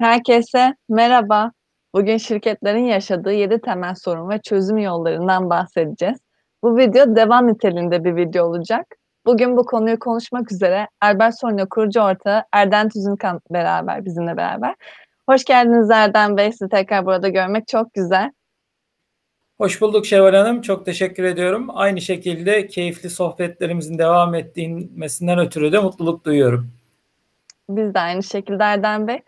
Herkese merhaba. Bugün şirketlerin yaşadığı 7 temel sorun ve çözüm yollarından bahsedeceğiz. Bu video devam niteliğinde bir video olacak. Bugün bu konuyu konuşmak üzere Albert Sonyo kurucu ortağı Erden Tüzünkan beraber, bizimle beraber. Hoş geldiniz Erden Bey. Sizi tekrar burada görmek çok güzel. Hoş bulduk Şevval Hanım. Çok teşekkür ediyorum. Aynı şekilde keyifli sohbetlerimizin devam ettiğinden ötürü de mutluluk duyuyorum. Biz de aynı şekilde Erdem Bey.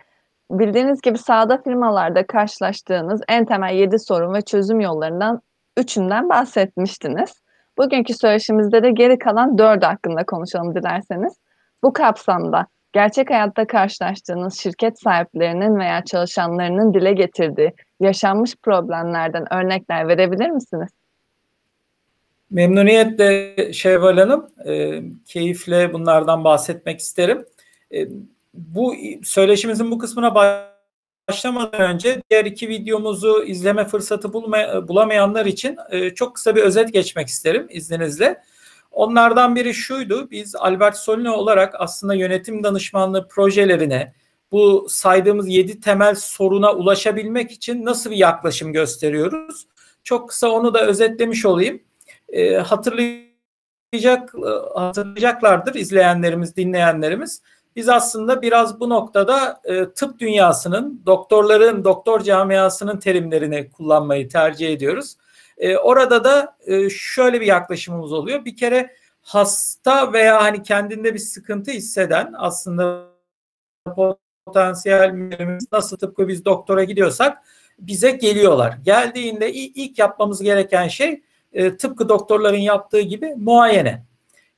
Bildiğiniz gibi sahada firmalarda karşılaştığınız en temel 7 sorun ve çözüm yollarından üçünden bahsetmiştiniz. Bugünkü söyleşimizde de geri kalan dördü hakkında konuşalım dilerseniz. Bu kapsamda gerçek hayatta karşılaştığınız şirket sahiplerinin veya çalışanlarının dile getirdiği yaşanmış problemlerden örnekler verebilir misiniz? Memnuniyetle Şevval Hanım, e, keyifle bunlardan bahsetmek isterim. E, bu söyleşimizin bu kısmına başlamadan önce diğer iki videomuzu izleme fırsatı bulma, bulamayanlar için e, çok kısa bir özet geçmek isterim izninizle. Onlardan biri şuydu. Biz Albert Solino olarak aslında yönetim danışmanlığı projelerine bu saydığımız yedi temel soruna ulaşabilmek için nasıl bir yaklaşım gösteriyoruz? Çok kısa onu da özetlemiş olayım. E, hatırlayacak hatırlayacaklardır izleyenlerimiz, dinleyenlerimiz. Biz aslında biraz bu noktada e, tıp dünyasının, doktorların, doktor camiasının terimlerini kullanmayı tercih ediyoruz. E, orada da e, şöyle bir yaklaşımımız oluyor. Bir kere hasta veya hani kendinde bir sıkıntı hisseden aslında potansiyellerimiz nasıl tıpkı biz doktora gidiyorsak bize geliyorlar. Geldiğinde ilk yapmamız gereken şey e, tıpkı doktorların yaptığı gibi muayene.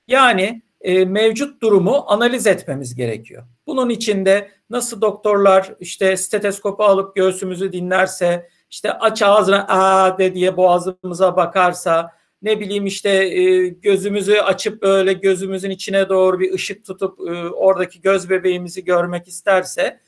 Yani e, mevcut durumu analiz etmemiz gerekiyor. Bunun içinde nasıl doktorlar işte stetoskopu alıp göğsümüzü dinlerse, işte aç ağzına aa de diye boğazımıza bakarsa, ne bileyim işte e, gözümüzü açıp böyle gözümüzün içine doğru bir ışık tutup e, oradaki göz bebeğimizi görmek isterse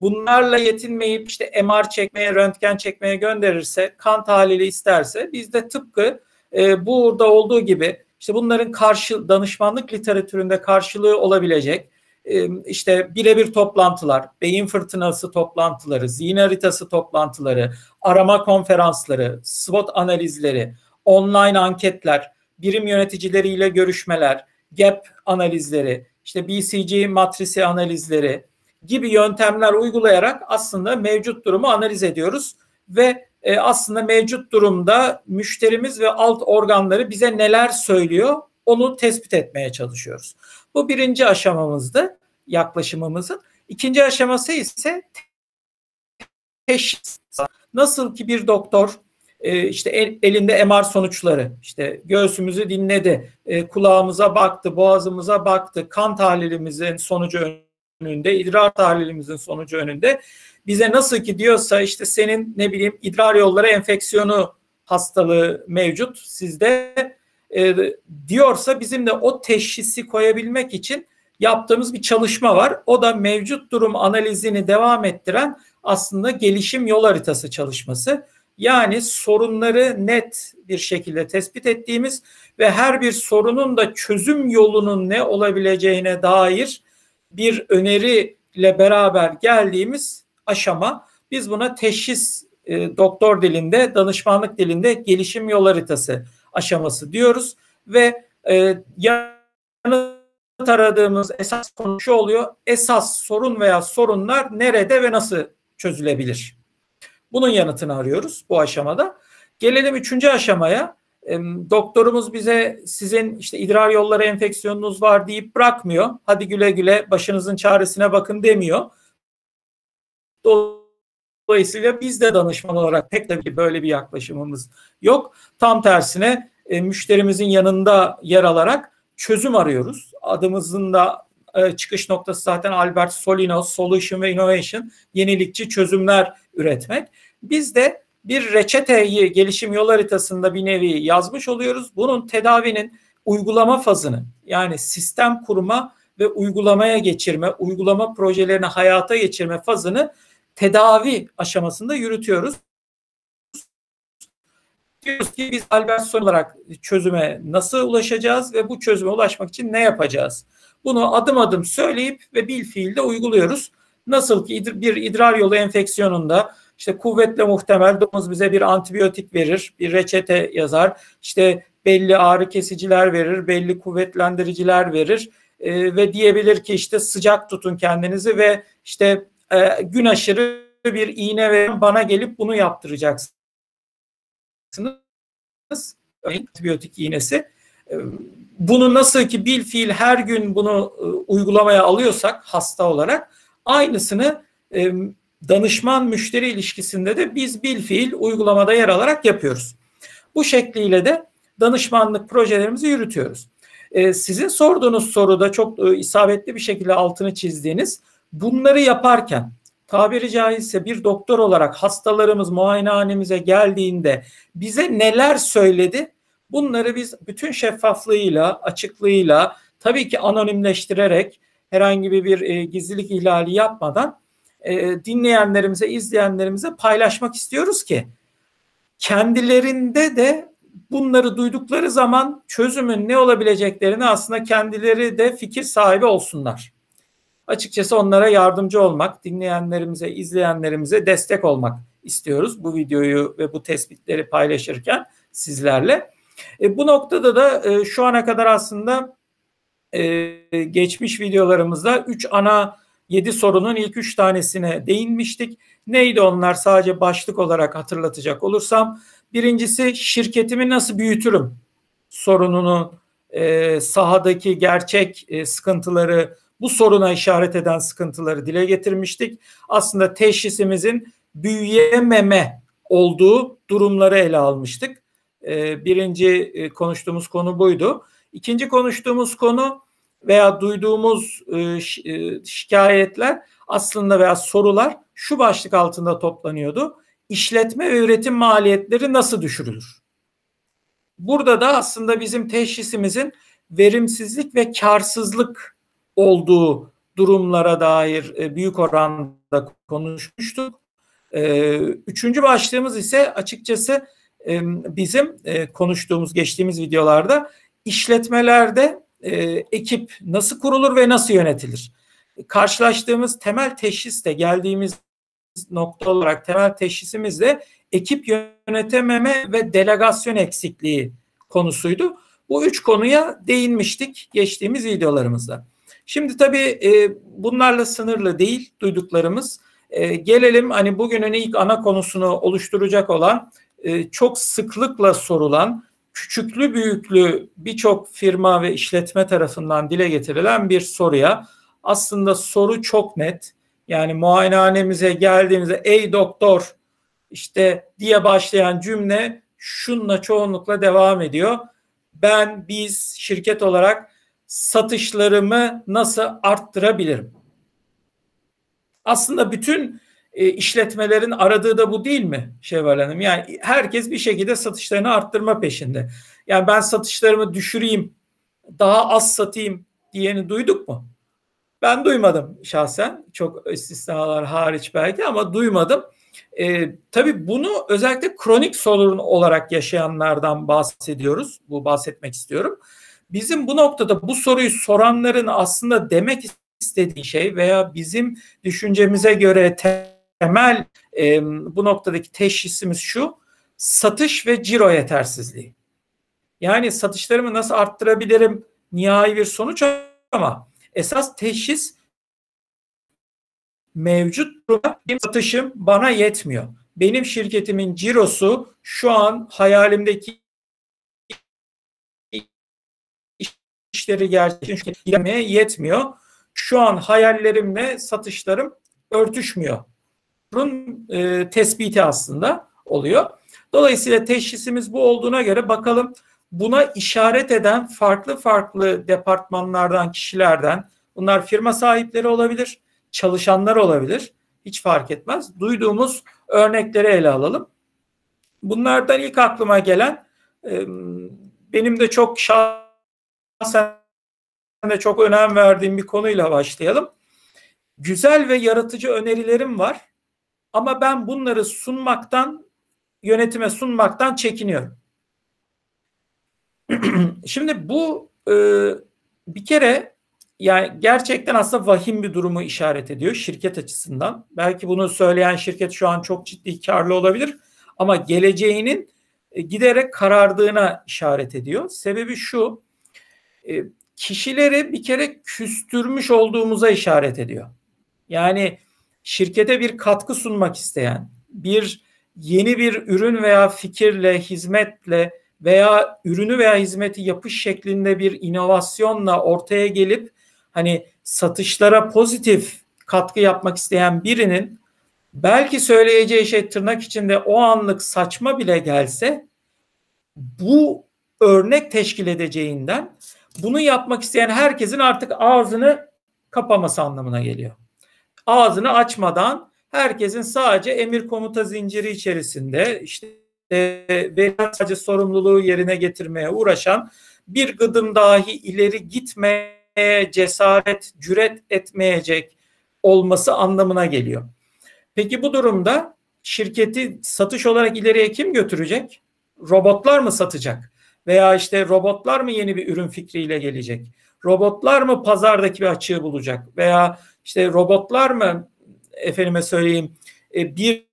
bunlarla yetinmeyip işte MR çekmeye, röntgen çekmeye gönderirse, kan tahlili isterse biz de tıpkı e, burada olduğu gibi işte bunların karşı danışmanlık literatüründe karşılığı olabilecek e, işte birebir toplantılar, beyin fırtınası toplantıları, zihin haritası toplantıları, arama konferansları, SWOT analizleri, online anketler, birim yöneticileriyle görüşmeler, GAP analizleri, işte BCG matrisi analizleri gibi yöntemler uygulayarak aslında mevcut durumu analiz ediyoruz ve e, aslında mevcut durumda müşterimiz ve alt organları bize neler söylüyor onu tespit etmeye çalışıyoruz. Bu birinci aşamamızdı yaklaşımımızın. İkinci aşaması ise teşhis. Nasıl ki bir doktor e, işte el, elinde MR sonuçları işte göğsümüzü dinledi, e, kulağımıza baktı, boğazımıza baktı, kan tahlilimizin sonucu önünde, idrar tahlilimizin sonucu önünde bize nasıl ki diyorsa işte senin ne bileyim idrar yolları enfeksiyonu hastalığı mevcut sizde e, diyorsa bizim de o teşhisi koyabilmek için yaptığımız bir çalışma var. O da mevcut durum analizini devam ettiren aslında gelişim yol haritası çalışması. Yani sorunları net bir şekilde tespit ettiğimiz ve her bir sorunun da çözüm yolunun ne olabileceğine dair bir öneriyle beraber geldiğimiz aşama. Biz buna teşhis e, doktor dilinde, danışmanlık dilinde gelişim yol haritası aşaması diyoruz ve e, yanıt aradığımız esas konu şu oluyor. Esas sorun veya sorunlar nerede ve nasıl çözülebilir? Bunun yanıtını arıyoruz bu aşamada. Gelelim üçüncü aşamaya. Doktorumuz bize sizin işte idrar yolları enfeksiyonunuz var deyip bırakmıyor. Hadi güle güle başınızın çaresine bakın demiyor Dolayısıyla biz de danışman olarak pek de böyle bir yaklaşımımız yok. Tam tersine e, müşterimizin yanında yer alarak çözüm arıyoruz. Adımızın da e, çıkış noktası zaten Albert Solinos, Solution ve Innovation, yenilikçi çözümler üretmek. Biz de bir reçeteyi gelişim yol haritasında bir nevi yazmış oluyoruz. Bunun tedavinin uygulama fazını yani sistem kurma ve uygulamaya geçirme, uygulama projelerini hayata geçirme fazını tedavi aşamasında yürütüyoruz. diyoruz ki biz Albertson olarak çözüme nasıl ulaşacağız ve bu çözüme ulaşmak için ne yapacağız? Bunu adım adım söyleyip ve bil fiilde uyguluyoruz. Nasıl ki bir idrar yolu enfeksiyonunda işte kuvvetle muhtemel domuz bize bir antibiyotik verir, bir reçete yazar. İşte belli ağrı kesiciler verir, belli kuvvetlendiriciler verir e, ve diyebilir ki işte sıcak tutun kendinizi ve işte e, gün aşırı bir iğne verin bana gelip bunu yaptıracaksınız. Antibiyotik iğnesi. E, bunu nasıl ki bil fiil her gün bunu e, uygulamaya alıyorsak hasta olarak aynısını e, danışman müşteri ilişkisinde de biz bil fiil uygulamada yer alarak yapıyoruz. Bu şekliyle de danışmanlık projelerimizi yürütüyoruz. Ee, sizin sorduğunuz soruda çok e, isabetli bir şekilde altını çizdiğiniz bunları yaparken tabiri caizse bir doktor olarak hastalarımız muayenehanemize geldiğinde bize neler söyledi? Bunları biz bütün şeffaflığıyla, açıklığıyla tabii ki anonimleştirerek herhangi bir e, gizlilik ihlali yapmadan e, dinleyenlerimize, izleyenlerimize paylaşmak istiyoruz ki kendilerinde de bunları duydukları zaman çözümün ne olabileceklerini aslında kendileri de fikir sahibi olsunlar. Açıkçası onlara yardımcı olmak, dinleyenlerimize, izleyenlerimize destek olmak istiyoruz bu videoyu ve bu tespitleri paylaşırken sizlerle. E, bu noktada da e, şu ana kadar aslında e, geçmiş videolarımızda 3 ana 7 sorunun ilk 3 tanesine değinmiştik. Neydi onlar sadece başlık olarak hatırlatacak olursam. Birincisi şirketimi nasıl büyütürüm sorununu e, sahadaki gerçek e, sıkıntıları bu soruna işaret eden sıkıntıları dile getirmiştik. Aslında teşhisimizin büyüyememe olduğu durumları ele almıştık. E, birinci e, konuştuğumuz konu buydu. İkinci konuştuğumuz konu veya duyduğumuz e, e, şikayetler aslında veya sorular şu başlık altında toplanıyordu. İşletme ve üretim maliyetleri nasıl düşürülür? Burada da aslında bizim teşhisimizin verimsizlik ve karsızlık olduğu durumlara dair e, büyük oranda konuşmuştuk. Üçüncü başlığımız ise açıkçası bizim konuştuğumuz geçtiğimiz videolarda işletmelerde e, ekip nasıl kurulur ve nasıl yönetilir? Karşılaştığımız temel teşhis de geldiğimiz nokta olarak temel teşhisimiz de ekip yönetememe ve delegasyon eksikliği konusuydu. Bu üç konuya değinmiştik geçtiğimiz videolarımızda. Şimdi tabii e, bunlarla sınırlı değil duyduklarımız. E, gelelim hani bugünün ilk ana konusunu oluşturacak olan e, çok sıklıkla sorulan küçüklü büyüklü birçok firma ve işletme tarafından dile getirilen bir soruya aslında soru çok net. Yani muayenehanemize geldiğimizde ey doktor işte diye başlayan cümle şunla çoğunlukla devam ediyor. Ben biz şirket olarak satışlarımı nasıl arttırabilirim? Aslında bütün e, işletmelerin aradığı da bu değil mi Şevval Hanım? Yani herkes bir şekilde satışlarını arttırma peşinde. Yani ben satışlarımı düşüreyim, daha az satayım diyeni duyduk mu? Ben duymadım şahsen. Çok istisnalar hariç belki ama duymadım. E, tabii bunu özellikle kronik sorun olarak yaşayanlardan bahsediyoruz. Bu bahsetmek istiyorum. Bizim bu noktada bu soruyu soranların aslında demek istediği şey veya bizim düşüncemize göre temel e, bu noktadaki teşhisimiz şu. Satış ve ciro yetersizliği. Yani satışlarımı nasıl arttırabilirim nihai bir sonuç ama esas teşhis mevcut durumda satışım bana yetmiyor. Benim şirketimin cirosu şu an hayalimdeki işleri gerçekleştirmeye yetmiyor. Şu an hayallerimle satışlarım örtüşmüyor e, tespiti aslında oluyor. Dolayısıyla teşhisimiz bu olduğuna göre bakalım buna işaret eden farklı farklı departmanlardan, kişilerden bunlar firma sahipleri olabilir, çalışanlar olabilir. Hiç fark etmez. Duyduğumuz örnekleri ele alalım. Bunlardan ilk aklıma gelen e, benim de çok şahsen de çok önem verdiğim bir konuyla başlayalım. Güzel ve yaratıcı önerilerim var. Ama ben bunları sunmaktan yönetime sunmaktan çekiniyorum. Şimdi bu e, bir kere yani gerçekten aslında vahim bir durumu işaret ediyor şirket açısından. Belki bunu söyleyen şirket şu an çok ciddi karlı olabilir ama geleceğinin e, giderek karardığına işaret ediyor. Sebebi şu, e, kişileri bir kere küstürmüş olduğumuza işaret ediyor. Yani şirkete bir katkı sunmak isteyen, bir yeni bir ürün veya fikirle, hizmetle veya ürünü veya hizmeti yapış şeklinde bir inovasyonla ortaya gelip hani satışlara pozitif katkı yapmak isteyen birinin belki söyleyeceği şey tırnak içinde o anlık saçma bile gelse bu örnek teşkil edeceğinden bunu yapmak isteyen herkesin artık ağzını kapaması anlamına geliyor. Ağzını açmadan herkesin sadece emir komuta zinciri içerisinde işte ve sadece sorumluluğu yerine getirmeye uğraşan bir gıdım dahi ileri gitmeye cesaret, cüret etmeyecek olması anlamına geliyor. Peki bu durumda şirketi satış olarak ileriye kim götürecek? Robotlar mı satacak? Veya işte robotlar mı yeni bir ürün fikriyle gelecek? Robotlar mı pazardaki bir açığı bulacak? Veya işte robotlar mı efendime söyleyeyim e, bir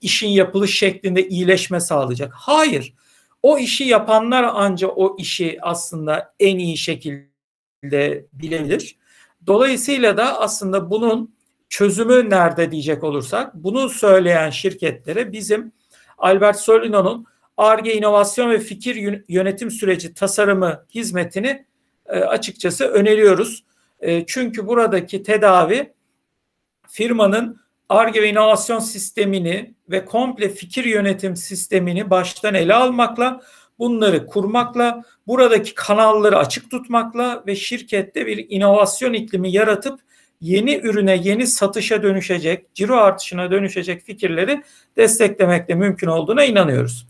işin yapılış şeklinde iyileşme sağlayacak? Hayır. O işi yapanlar ancak o işi aslında en iyi şekilde bilebilir. Dolayısıyla da aslında bunun çözümü nerede diyecek olursak bunu söyleyen şirketlere bizim Albert Solino'nun ARGE inovasyon ve fikir yönetim süreci tasarımı hizmetini e, açıkçası öneriyoruz. E, çünkü buradaki tedavi firmanın ARGE ve inovasyon sistemini ve komple fikir yönetim sistemini baştan ele almakla, bunları kurmakla, buradaki kanalları açık tutmakla ve şirkette bir inovasyon iklimi yaratıp yeni ürüne, yeni satışa dönüşecek, ciro artışına dönüşecek fikirleri desteklemekle mümkün olduğuna inanıyoruz.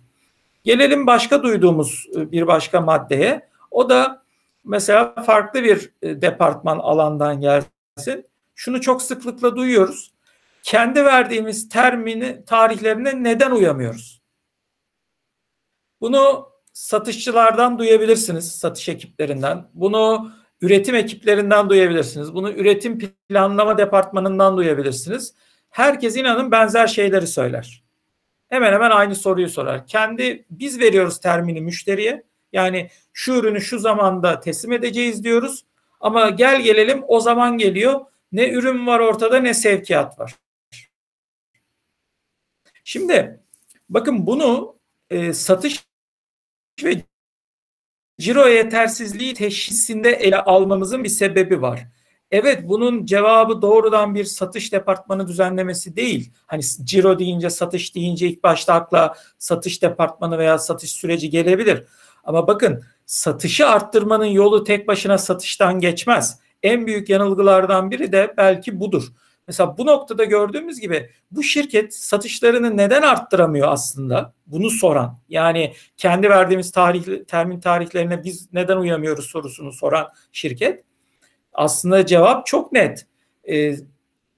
Gelelim başka duyduğumuz e, bir başka maddeye. O da mesela farklı bir e, departman alandan gelsin. Şunu çok sıklıkla duyuyoruz. Kendi verdiğimiz termini tarihlerine neden uyamıyoruz? Bunu satışçılardan duyabilirsiniz, satış ekiplerinden. Bunu üretim ekiplerinden duyabilirsiniz. Bunu üretim planlama departmanından duyabilirsiniz. Herkes inanın benzer şeyleri söyler. Hemen hemen aynı soruyu sorar. Kendi biz veriyoruz termini müşteriye. Yani şu ürünü şu zamanda teslim edeceğiz diyoruz. Ama gel gelelim o zaman geliyor. Ne ürün var ortada ne sevkiyat var. Şimdi bakın bunu e, satış ve ciro yetersizliği teşhisinde ele almamızın bir sebebi var. Evet bunun cevabı doğrudan bir satış departmanı düzenlemesi değil. Hani ciro deyince satış deyince ilk başta akla satış departmanı veya satış süreci gelebilir. Ama bakın satışı arttırmanın yolu tek başına satıştan geçmez. En büyük yanılgılardan biri de belki budur. Mesela bu noktada gördüğümüz gibi bu şirket satışlarını neden arttıramıyor aslında? Bunu soran yani kendi verdiğimiz tarih, termin tarihlerine biz neden uyamıyoruz sorusunu soran şirket. Aslında cevap çok net. E,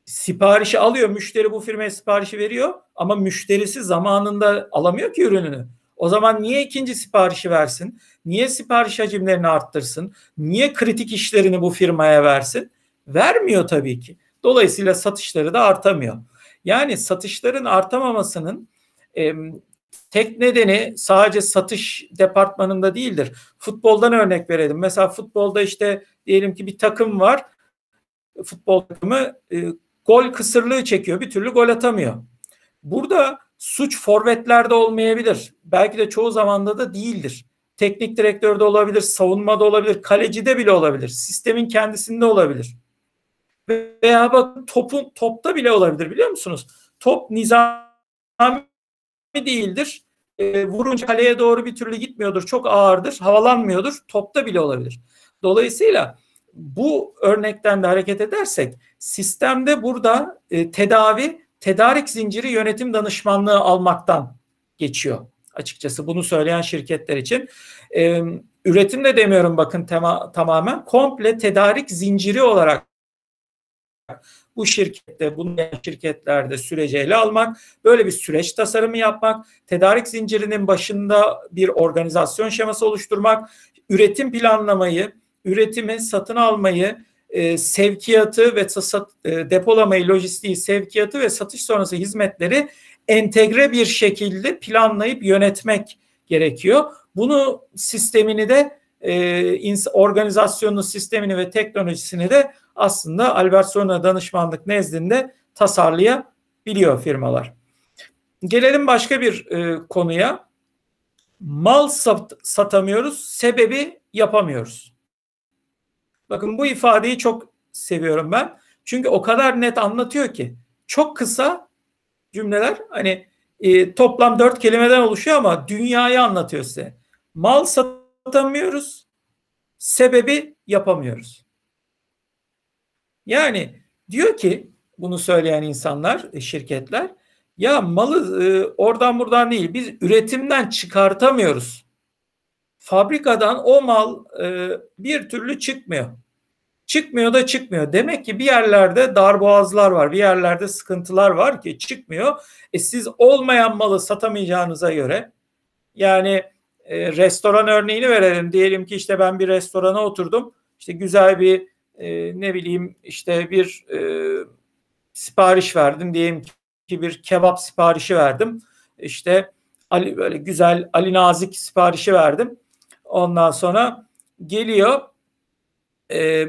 siparişi alıyor, müşteri bu firmaya siparişi veriyor ama müşterisi zamanında alamıyor ki ürününü. O zaman niye ikinci siparişi versin? Niye sipariş hacimlerini arttırsın? Niye kritik işlerini bu firmaya versin? Vermiyor tabii ki. Dolayısıyla satışları da artamıyor. Yani satışların artamamasının e, tek nedeni sadece satış departmanında değildir. Futboldan örnek verelim. Mesela futbolda işte diyelim ki bir takım var. Futbol takımı e, gol kısırlığı çekiyor. Bir türlü gol atamıyor. Burada suç forvetlerde olmayabilir. Belki de çoğu zamanda da değildir. Teknik direktörde olabilir, savunmada olabilir, kalecide bile olabilir. Sistemin kendisinde olabilir. Veya bak topun topta bile olabilir biliyor musunuz? Top nizami değildir. E, vurunca kaleye doğru bir türlü gitmiyordur. Çok ağırdır. Havalanmıyordur. Topta bile olabilir. Dolayısıyla bu örnekten de hareket edersek sistemde burada e, tedavi tedarik zinciri yönetim danışmanlığı almaktan geçiyor açıkçası bunu söyleyen şirketler için. E, üretim de demiyorum bakın tema, tamamen komple tedarik zinciri olarak bu şirkette, bunun şirketlerde süreci ele almak, böyle bir süreç tasarımı yapmak, tedarik zincirinin başında bir organizasyon şeması oluşturmak, üretim planlamayı, üretimi, satın almayı, e, sevkiyatı ve sat, e, depolamayı, lojistiği, sevkiyatı ve satış sonrası hizmetleri entegre bir şekilde planlayıp yönetmek gerekiyor. Bunu sistemini de e, organizasyonun sistemini ve teknolojisini de aslında Albert Sorna danışmanlık nezdinde tasarlayabiliyor firmalar. Gelelim başka bir e, konuya. Mal sat, satamıyoruz, sebebi yapamıyoruz. Bakın bu ifadeyi çok seviyorum ben. Çünkü o kadar net anlatıyor ki. Çok kısa cümleler hani e, toplam dört kelimeden oluşuyor ama dünyayı anlatıyor size. Mal satamıyoruz, sebebi yapamıyoruz. Yani diyor ki bunu söyleyen insanlar, e, şirketler ya malı e, oradan buradan değil biz üretimden çıkartamıyoruz. Fabrikadan o mal e, bir türlü çıkmıyor. Çıkmıyor da çıkmıyor. Demek ki bir yerlerde darboğazlar var, bir yerlerde sıkıntılar var ki çıkmıyor. E siz olmayan malı satamayacağınıza göre yani e, restoran örneğini verelim. Diyelim ki işte ben bir restorana oturdum. İşte güzel bir e, ne bileyim işte bir e, sipariş verdim. Diyelim ki bir kebap siparişi verdim. İşte Ali böyle güzel Ali Nazik siparişi verdim. Ondan sonra geliyor e,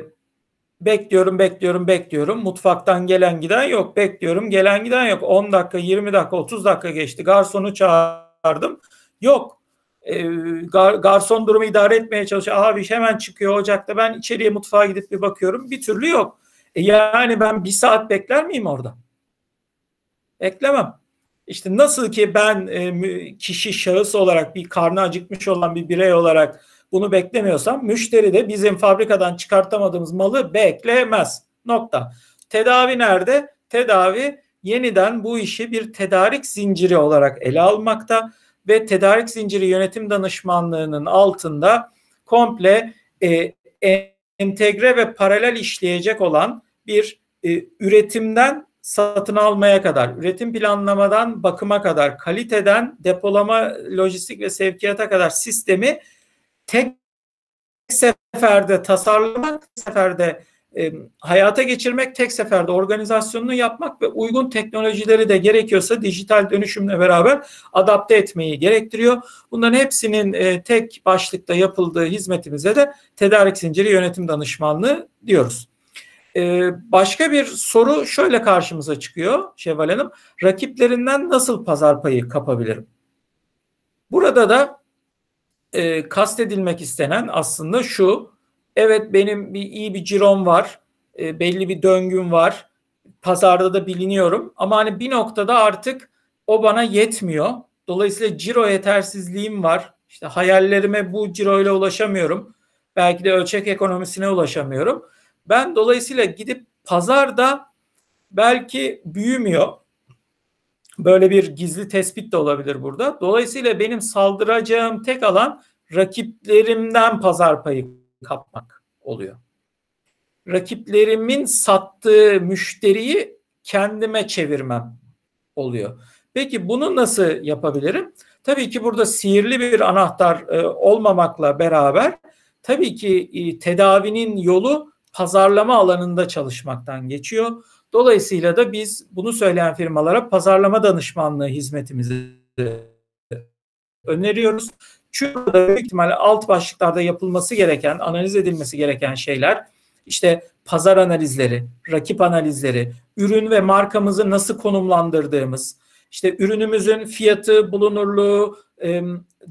bekliyorum bekliyorum bekliyorum mutfaktan gelen giden yok bekliyorum gelen giden yok 10 dakika 20 dakika 30 dakika geçti garsonu çağırdım yok e, gar, garson durumu idare etmeye çalışıyor. Abi hemen çıkıyor ocakta. Ben içeriye mutfağa gidip bir bakıyorum. Bir türlü yok. E, yani ben bir saat bekler miyim orada? Beklemem. İşte nasıl ki ben e, kişi şahıs olarak bir karnı acıkmış olan bir birey olarak bunu beklemiyorsam müşteri de bizim fabrikadan çıkartamadığımız malı beklemez. Nokta. Tedavi nerede? Tedavi yeniden bu işi bir tedarik zinciri olarak ele almakta ve tedarik zinciri yönetim danışmanlığının altında komple e, entegre ve paralel işleyecek olan bir e, üretimden satın almaya kadar, üretim planlamadan bakıma kadar, kaliteden depolama, lojistik ve sevkiyata kadar sistemi tek seferde tasarlamak, tek seferde e, hayata geçirmek, tek seferde organizasyonunu yapmak ve uygun teknolojileri de gerekiyorsa dijital dönüşümle beraber adapte etmeyi gerektiriyor. Bunların hepsinin e, tek başlıkta yapıldığı hizmetimize de tedarik zinciri yönetim danışmanlığı diyoruz. Ee, başka bir soru şöyle karşımıza çıkıyor Şevval Hanım. Rakiplerinden nasıl pazar payı kapabilirim? Burada da e, kastedilmek istenen aslında şu. Evet benim bir iyi bir cirom var. E, belli bir döngüm var. Pazarda da biliniyorum. Ama hani bir noktada artık o bana yetmiyor. Dolayısıyla ciro yetersizliğim var. İşte hayallerime bu ciro ile ulaşamıyorum. Belki de ölçek ekonomisine ulaşamıyorum. Ben dolayısıyla gidip pazarda belki büyümüyor. Böyle bir gizli tespit de olabilir burada. Dolayısıyla benim saldıracağım tek alan rakiplerimden pazar payı kapmak oluyor. Rakiplerimin sattığı müşteriyi kendime çevirmem oluyor. Peki bunu nasıl yapabilirim? Tabii ki burada sihirli bir anahtar e, olmamakla beraber tabii ki e, tedavinin yolu pazarlama alanında çalışmaktan geçiyor. Dolayısıyla da biz bunu söyleyen firmalara pazarlama danışmanlığı hizmetimizi öneriyoruz. Çünkü büyük ihtimalle alt başlıklarda yapılması gereken, analiz edilmesi gereken şeyler işte pazar analizleri, rakip analizleri, ürün ve markamızı nasıl konumlandırdığımız, işte ürünümüzün fiyatı, bulunurluğu,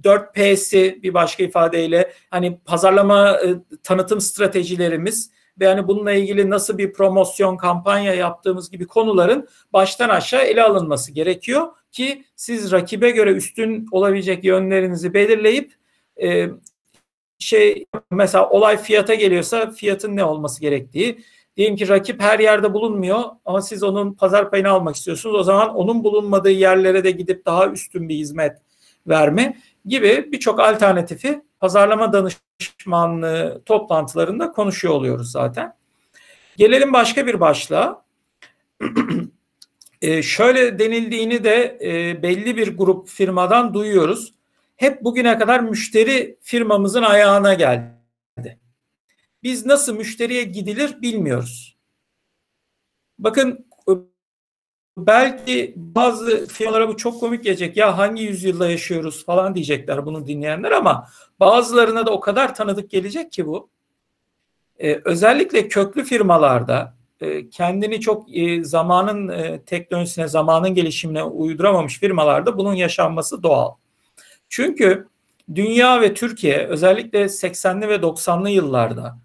4P'si bir başka ifadeyle hani pazarlama tanıtım stratejilerimiz ve yani bununla ilgili nasıl bir promosyon kampanya yaptığımız gibi konuların baştan aşağı ele alınması gerekiyor ki siz rakibe göre üstün olabilecek yönlerinizi belirleyip e, şey mesela olay fiyata geliyorsa fiyatın ne olması gerektiği. Diyelim ki rakip her yerde bulunmuyor ama siz onun pazar payını almak istiyorsunuz. O zaman onun bulunmadığı yerlere de gidip daha üstün bir hizmet verme gibi birçok alternatifi pazarlama danışmanlığı toplantılarında konuşuyor oluyoruz zaten. Gelelim başka bir başlığa. e, şöyle denildiğini de e, belli bir grup firmadan duyuyoruz. Hep bugüne kadar müşteri firmamızın ayağına geldi. Biz nasıl müşteriye gidilir bilmiyoruz. Bakın belki bazı firmalara bu çok komik gelecek. Ya hangi yüzyılda yaşıyoruz falan diyecekler bunu dinleyenler ama bazılarına da o kadar tanıdık gelecek ki bu. Ee, özellikle köklü firmalarda e, kendini çok e, zamanın e, teknolojisine, zamanın gelişimine uyduramamış firmalarda bunun yaşanması doğal. Çünkü dünya ve Türkiye özellikle 80'li ve 90'lı yıllarda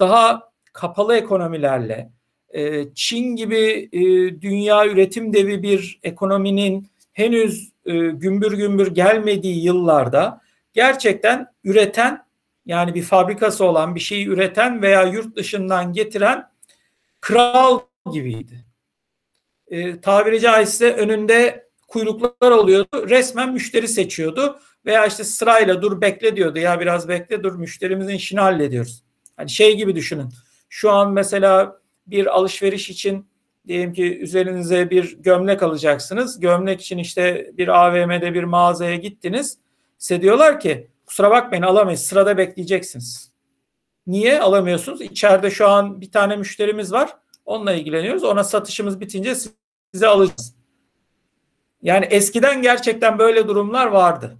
daha kapalı ekonomilerle e, Çin gibi e, dünya üretim devi bir ekonominin henüz e, gümbür gümbür gelmediği yıllarda gerçekten üreten yani bir fabrikası olan bir şeyi üreten veya yurt dışından getiren kral gibiydi. E, tabiri caizse önünde kuyruklar oluyordu. Resmen müşteri seçiyordu. Veya işte sırayla dur bekle diyordu. Ya biraz bekle dur müşterimizin işini hallediyoruz. Hani şey gibi düşünün. Şu an mesela bir alışveriş için diyelim ki üzerinize bir gömlek alacaksınız. Gömlek için işte bir AVM'de bir mağazaya gittiniz. Size diyorlar ki kusura bakmayın alamayız sırada bekleyeceksiniz. Niye alamıyorsunuz? İçeride şu an bir tane müşterimiz var. Onunla ilgileniyoruz. Ona satışımız bitince size alacağız. Yani eskiden gerçekten böyle durumlar vardı.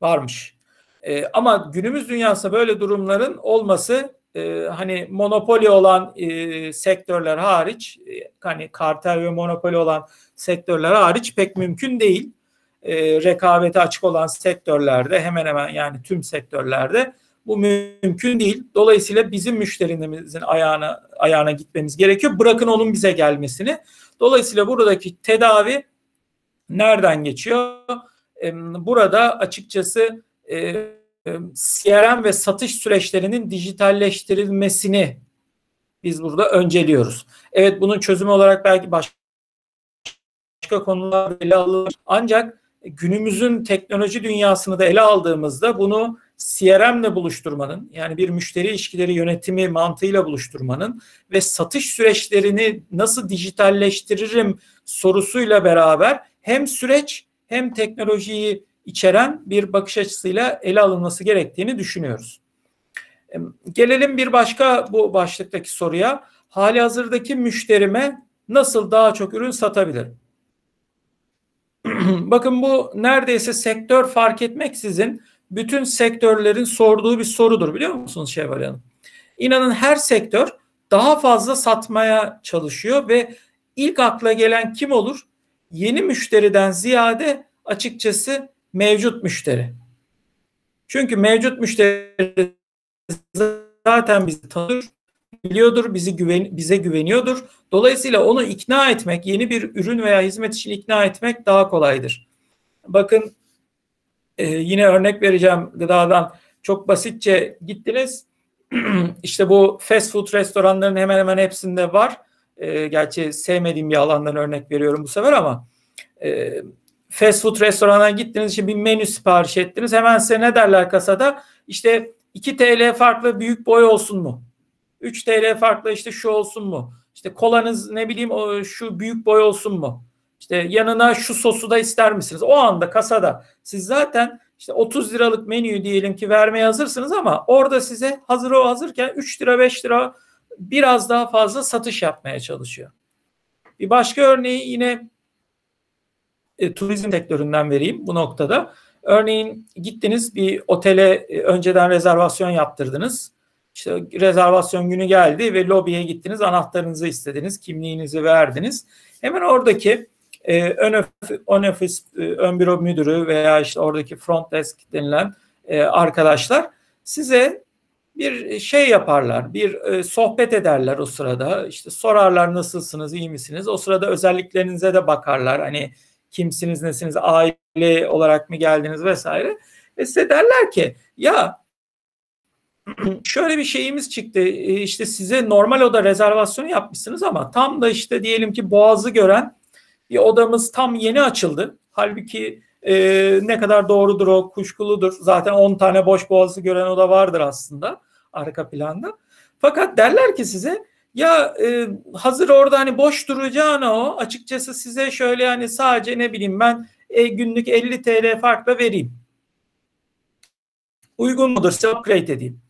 Varmış. Ee, ama günümüz dünyasında böyle durumların olması e, hani monopoli olan e, sektörler hariç e, hani kartel ve monopoli olan sektörler hariç pek mümkün değil. E, rekabete açık olan sektörlerde hemen hemen yani tüm sektörlerde bu mümkün değil. Dolayısıyla bizim müşterimizin ayağına ayağına gitmemiz gerekiyor. Bırakın onun bize gelmesini. Dolayısıyla buradaki tedavi nereden geçiyor? Burada açıkçası CRM ve satış süreçlerinin dijitalleştirilmesini biz burada önceliyoruz. Evet bunun çözümü olarak belki başka konular ele alınır. Ancak günümüzün teknoloji dünyasını da ele aldığımızda bunu CRM ile buluşturmanın yani bir müşteri ilişkileri yönetimi mantığıyla buluşturmanın ve satış süreçlerini nasıl dijitalleştiririm sorusuyla beraber hem süreç hem teknolojiyi içeren bir bakış açısıyla ele alınması gerektiğini düşünüyoruz. Gelelim bir başka bu başlıktaki soruya. Hali hazırdaki müşterime nasıl daha çok ürün satabilirim? Bakın bu neredeyse sektör fark etmeksizin bütün sektörlerin sorduğu bir sorudur biliyor musunuz Şevval Hanım? İnanın her sektör daha fazla satmaya çalışıyor ve ilk akla gelen kim olur? Yeni müşteriden ziyade açıkçası mevcut müşteri. Çünkü mevcut müşteri zaten bizi tanır, biliyordur, bizi güven, bize güveniyordur. Dolayısıyla onu ikna etmek, yeni bir ürün veya hizmet için ikna etmek daha kolaydır. Bakın e, yine örnek vereceğim gıdadan. Çok basitçe gittiniz. işte bu fast food restoranların hemen hemen hepsinde var. E, gerçi sevmediğim bir alandan örnek veriyorum bu sefer ama e, fast food restorana gittiniz için bir menü sipariş ettiniz. Hemen size ne derler kasada? İşte 2 TL farklı büyük boy olsun mu? 3 TL farklı işte şu olsun mu? İşte kolanız ne bileyim o, şu büyük boy olsun mu? İşte yanına şu sosu da ister misiniz? O anda kasada siz zaten işte 30 liralık menüyü diyelim ki vermeye hazırsınız ama orada size hazır o hazırken 3 lira 5 lira biraz daha fazla satış yapmaya çalışıyor. Bir başka örneği yine e, turizm sektöründen vereyim bu noktada. Örneğin gittiniz bir otele e, önceden rezervasyon yaptırdınız. İşte rezervasyon günü geldi ve lobiye gittiniz, anahtarınızı istediniz, kimliğinizi verdiniz. Hemen oradaki e, ön, ön ofis, e, ön büro müdürü veya işte oradaki front desk denilen e, arkadaşlar size bir şey yaparlar, bir e, sohbet ederler o sırada. İşte sorarlar nasılsınız, iyi misiniz? O sırada özelliklerinize de bakarlar. Hani kimsiniz, nesiniz, aile olarak mı geldiniz vesaire. Ve size derler ki ya şöyle bir şeyimiz çıktı. E, işte size normal oda rezervasyonu yapmışsınız ama tam da işte diyelim ki Boğaz'ı gören bir odamız tam yeni açıldı. Halbuki e, ne kadar doğrudur o kuşkuludur. Zaten 10 tane boş Boğaz'ı gören oda vardır aslında arka planda. Fakat derler ki size Ya e, hazır orada hani boş duracağına o açıkçası size şöyle hani sadece ne bileyim ben e, günlük 50 TL farkla vereyim. Uygun mudur size upgrade edeyim.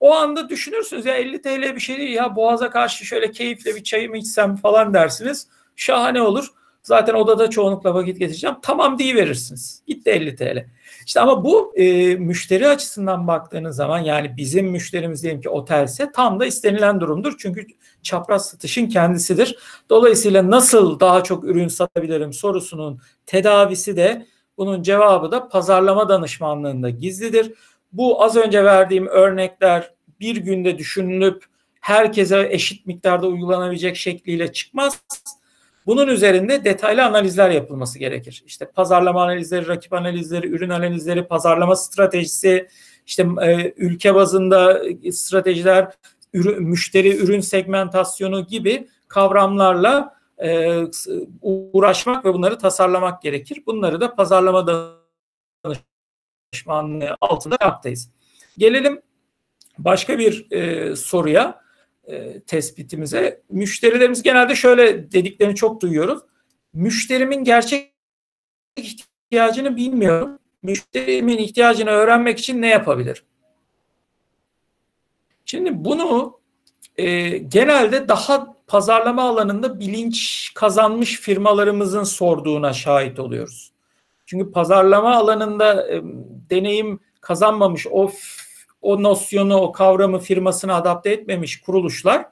O anda düşünürsünüz ya 50 TL bir şey değil ya boğaza karşı şöyle keyifle bir çayımı içsem falan dersiniz. Şahane olur. Zaten odada çoğunlukla vakit geçireceğim. Tamam diye verirsiniz. Gitti 50 TL. İşte ama bu e, müşteri açısından baktığınız zaman yani bizim müşterimiz diyelim ki otelse tam da istenilen durumdur. Çünkü çapraz satışın kendisidir. Dolayısıyla nasıl daha çok ürün satabilirim sorusunun tedavisi de bunun cevabı da pazarlama danışmanlığında gizlidir. Bu az önce verdiğim örnekler bir günde düşünülüp herkese eşit miktarda uygulanabilecek şekliyle çıkmaz. Bunun üzerinde detaylı analizler yapılması gerekir. İşte pazarlama analizleri, rakip analizleri, ürün analizleri, pazarlama stratejisi, işte e, ülke bazında stratejiler, ürün, müşteri ürün segmentasyonu gibi kavramlarla e, uğraşmak ve bunları tasarlamak gerekir. Bunları da pazarlama danışmanlığı altında yaptayız. Gelelim başka bir e, soruya e, tespitimize. Müşterilerimiz genelde şöyle dediklerini çok duyuyoruz. Müşterimin gerçek ihtiyacını bilmiyorum. Müşterimin ihtiyacını öğrenmek için ne yapabilir? Şimdi bunu e, genelde daha pazarlama alanında bilinç kazanmış firmalarımızın sorduğuna şahit oluyoruz. Çünkü pazarlama alanında e, deneyim kazanmamış o o nosyonu, o kavramı firmasına adapte etmemiş kuruluşlar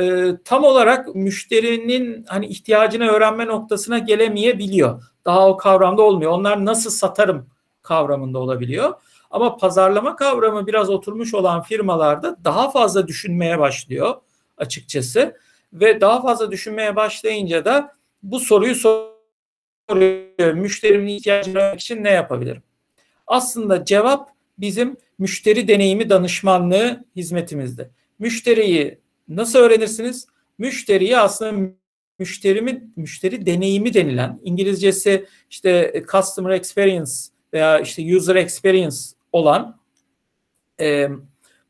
e, tam olarak müşterinin hani ihtiyacını öğrenme noktasına gelemeyebiliyor. Daha o kavramda olmuyor. Onlar nasıl satarım kavramında olabiliyor. Ama pazarlama kavramı biraz oturmuş olan firmalarda daha fazla düşünmeye başlıyor açıkçası. Ve daha fazla düşünmeye başlayınca da bu soruyu soruyor. Müşterimin ihtiyacını için ne yapabilirim? Aslında cevap bizim müşteri deneyimi danışmanlığı hizmetimizde. Müşteriyi nasıl öğrenirsiniz? Müşteriyi aslında müşterimi müşteri deneyimi denilen İngilizcesi işte customer experience veya işte user experience olan e,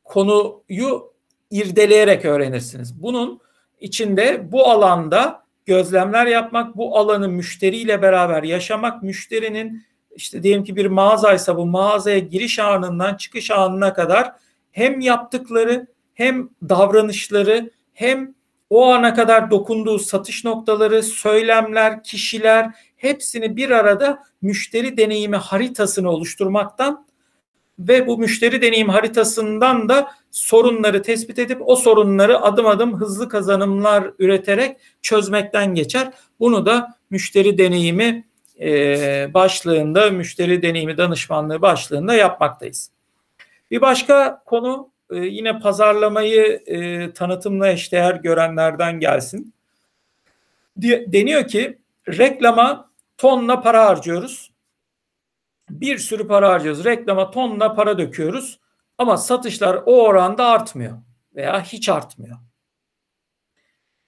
konuyu irdeleyerek öğrenirsiniz. Bunun içinde bu alanda gözlemler yapmak, bu alanı müşteriyle beraber yaşamak, müşterinin işte diyelim ki bir mağazaysa bu mağazaya giriş anından çıkış anına kadar hem yaptıkları hem davranışları hem o ana kadar dokunduğu satış noktaları, söylemler, kişiler hepsini bir arada müşteri deneyimi haritasını oluşturmaktan ve bu müşteri deneyim haritasından da sorunları tespit edip o sorunları adım adım hızlı kazanımlar üreterek çözmekten geçer. Bunu da müşteri deneyimi e, başlığında, müşteri deneyimi danışmanlığı başlığında yapmaktayız. Bir başka konu e, yine pazarlamayı e, tanıtımla eşdeğer görenlerden gelsin. Deniyor ki reklama tonla para harcıyoruz. Bir sürü para harcıyoruz. Reklama tonla para döküyoruz. Ama satışlar o oranda artmıyor veya hiç artmıyor.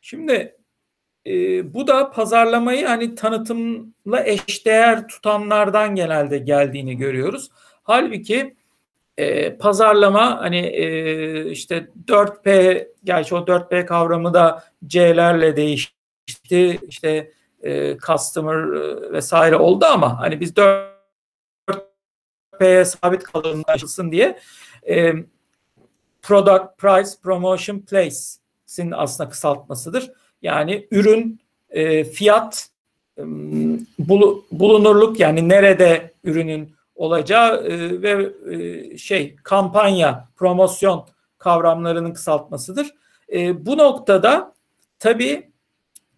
Şimdi e, bu da pazarlamayı hani tanıtımla eşdeğer tutanlardan genelde geldiğini görüyoruz. Halbuki e, pazarlama hani e, işte 4P gerçi o 4P kavramı da C'lerle değişti. İşte e, customer e, vesaire oldu ama hani biz 4P'ye sabit kalalım açılsın diye e, product, price, promotion, place'in aslında kısaltmasıdır yani ürün, e, fiyat, e, bulunurluk yani nerede ürünün olacağı e, ve e, şey kampanya, promosyon kavramlarının kısaltmasıdır. E, bu noktada tabii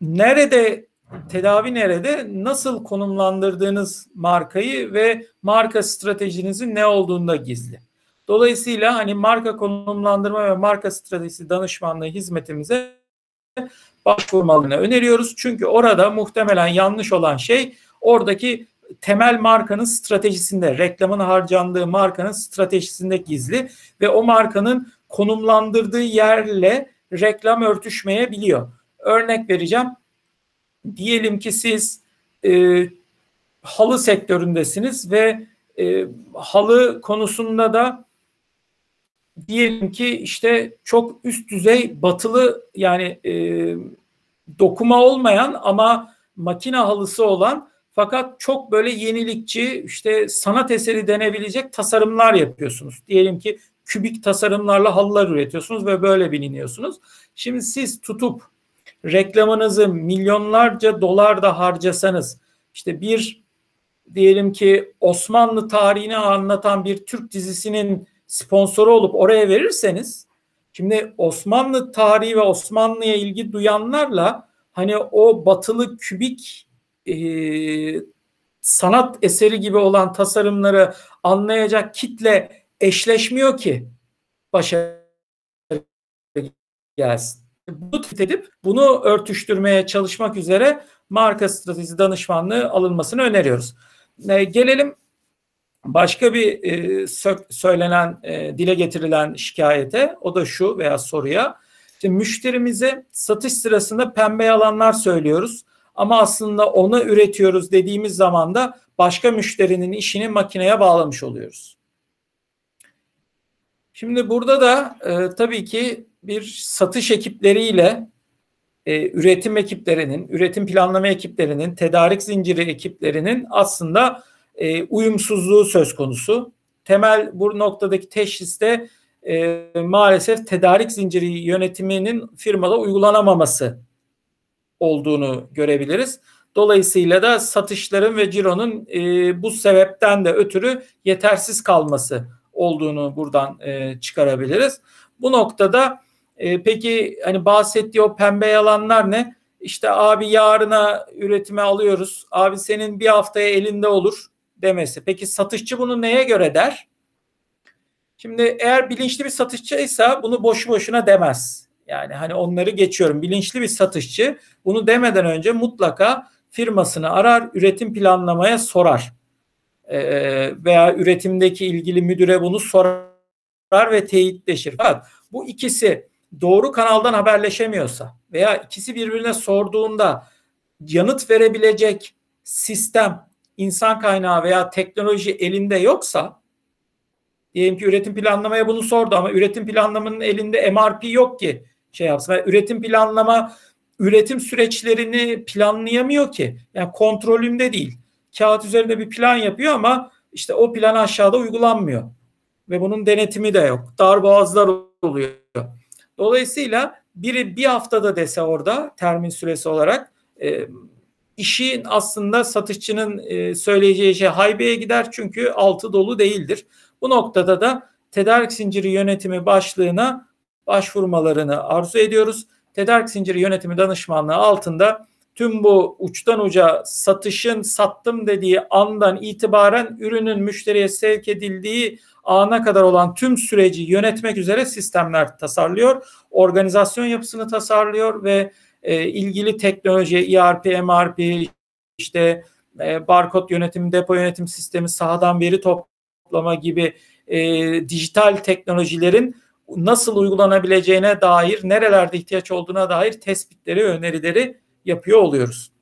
nerede tedavi nerede nasıl konumlandırdığınız markayı ve marka stratejinizin ne olduğunda gizli. Dolayısıyla hani marka konumlandırma ve marka stratejisi danışmanlığı hizmetimize başvurmalarını öneriyoruz. Çünkü orada muhtemelen yanlış olan şey oradaki temel markanın stratejisinde, reklamın harcandığı markanın stratejisinde gizli ve o markanın konumlandırdığı yerle reklam örtüşmeyebiliyor. Örnek vereceğim. Diyelim ki siz e, halı sektöründesiniz ve e, halı konusunda da diyelim ki işte çok üst düzey batılı yani e, dokuma olmayan ama makine halısı olan fakat çok böyle yenilikçi işte sanat eseri denebilecek tasarımlar yapıyorsunuz. Diyelim ki kübik tasarımlarla halılar üretiyorsunuz ve böyle biliniyorsunuz. Şimdi siz tutup reklamınızı milyonlarca dolar da harcasanız işte bir diyelim ki Osmanlı tarihini anlatan bir Türk dizisinin sponsoru olup oraya verirseniz şimdi Osmanlı tarihi ve Osmanlı'ya ilgi duyanlarla hani o batılı kübik e, sanat eseri gibi olan tasarımları anlayacak kitle eşleşmiyor ki başarı gelsin. Bunu edip bunu örtüştürmeye çalışmak üzere marka stratejisi danışmanlığı alınmasını öneriyoruz. E, gelelim başka bir e, söylenen, e, dile getirilen şikayete. O da şu veya soruya. Şimdi müşterimize satış sırasında pembe yalanlar söylüyoruz. Ama aslında onu üretiyoruz dediğimiz zaman da başka müşterinin işini makineye bağlamış oluyoruz. Şimdi burada da e, tabii ki bir satış ekipleriyle e, üretim ekiplerinin, üretim planlama ekiplerinin, tedarik zinciri ekiplerinin aslında e, uyumsuzluğu söz konusu. Temel bu noktadaki teşhiste e, maalesef tedarik zinciri yönetiminin firmada uygulanamaması olduğunu görebiliriz. Dolayısıyla da satışların ve cironun e, bu sebepten de ötürü yetersiz kalması olduğunu buradan e, çıkarabiliriz. Bu noktada e, peki hani bahsettiği o pembe yalanlar ne? İşte abi yarına üretime alıyoruz. Abi senin bir haftaya elinde olur demesi. Peki satışçı bunu neye göre der? Şimdi eğer bilinçli bir satışçıysa bunu boşu boşuna demez. Yani hani onları geçiyorum. Bilinçli bir satışçı bunu demeden önce mutlaka firmasını arar, üretim planlamaya sorar. Ee, veya üretimdeki ilgili müdüre bunu sorar ve teyitleşir. Fakat bu ikisi doğru kanaldan haberleşemiyorsa veya ikisi birbirine sorduğunda yanıt verebilecek sistem, insan kaynağı veya teknoloji elinde yoksa diyelim ki üretim planlamaya bunu sordu ama üretim planlamanın elinde MRP yok ki şey yapsın. Yani üretim planlama üretim süreçlerini planlayamıyor ki. Yani kontrolünde değil. Kağıt üzerinde bir plan yapıyor ama işte o plan aşağıda uygulanmıyor. Ve bunun denetimi de yok. Darboğazlar oluyor. Dolayısıyla biri bir haftada dese orada termin süresi olarak e, işin aslında satışçının e, söyleyeceği şey haybeye gider çünkü altı dolu değildir. Bu noktada da tedarik zinciri yönetimi başlığına başvurmalarını arzu ediyoruz. Tedarik zinciri yönetimi danışmanlığı altında tüm bu uçtan uca satışın sattım dediği andan itibaren ürünün müşteriye sevk edildiği ana kadar olan tüm süreci yönetmek üzere sistemler tasarlıyor. Organizasyon yapısını tasarlıyor ve e, ilgili teknoloji, ERP, MRP, işte e, barkod yönetim, depo yönetim sistemi, sahadan veri toplama gibi e, dijital teknolojilerin nasıl uygulanabileceğine dair, nerelerde ihtiyaç olduğuna dair tespitleri, önerileri yapıyor oluyoruz.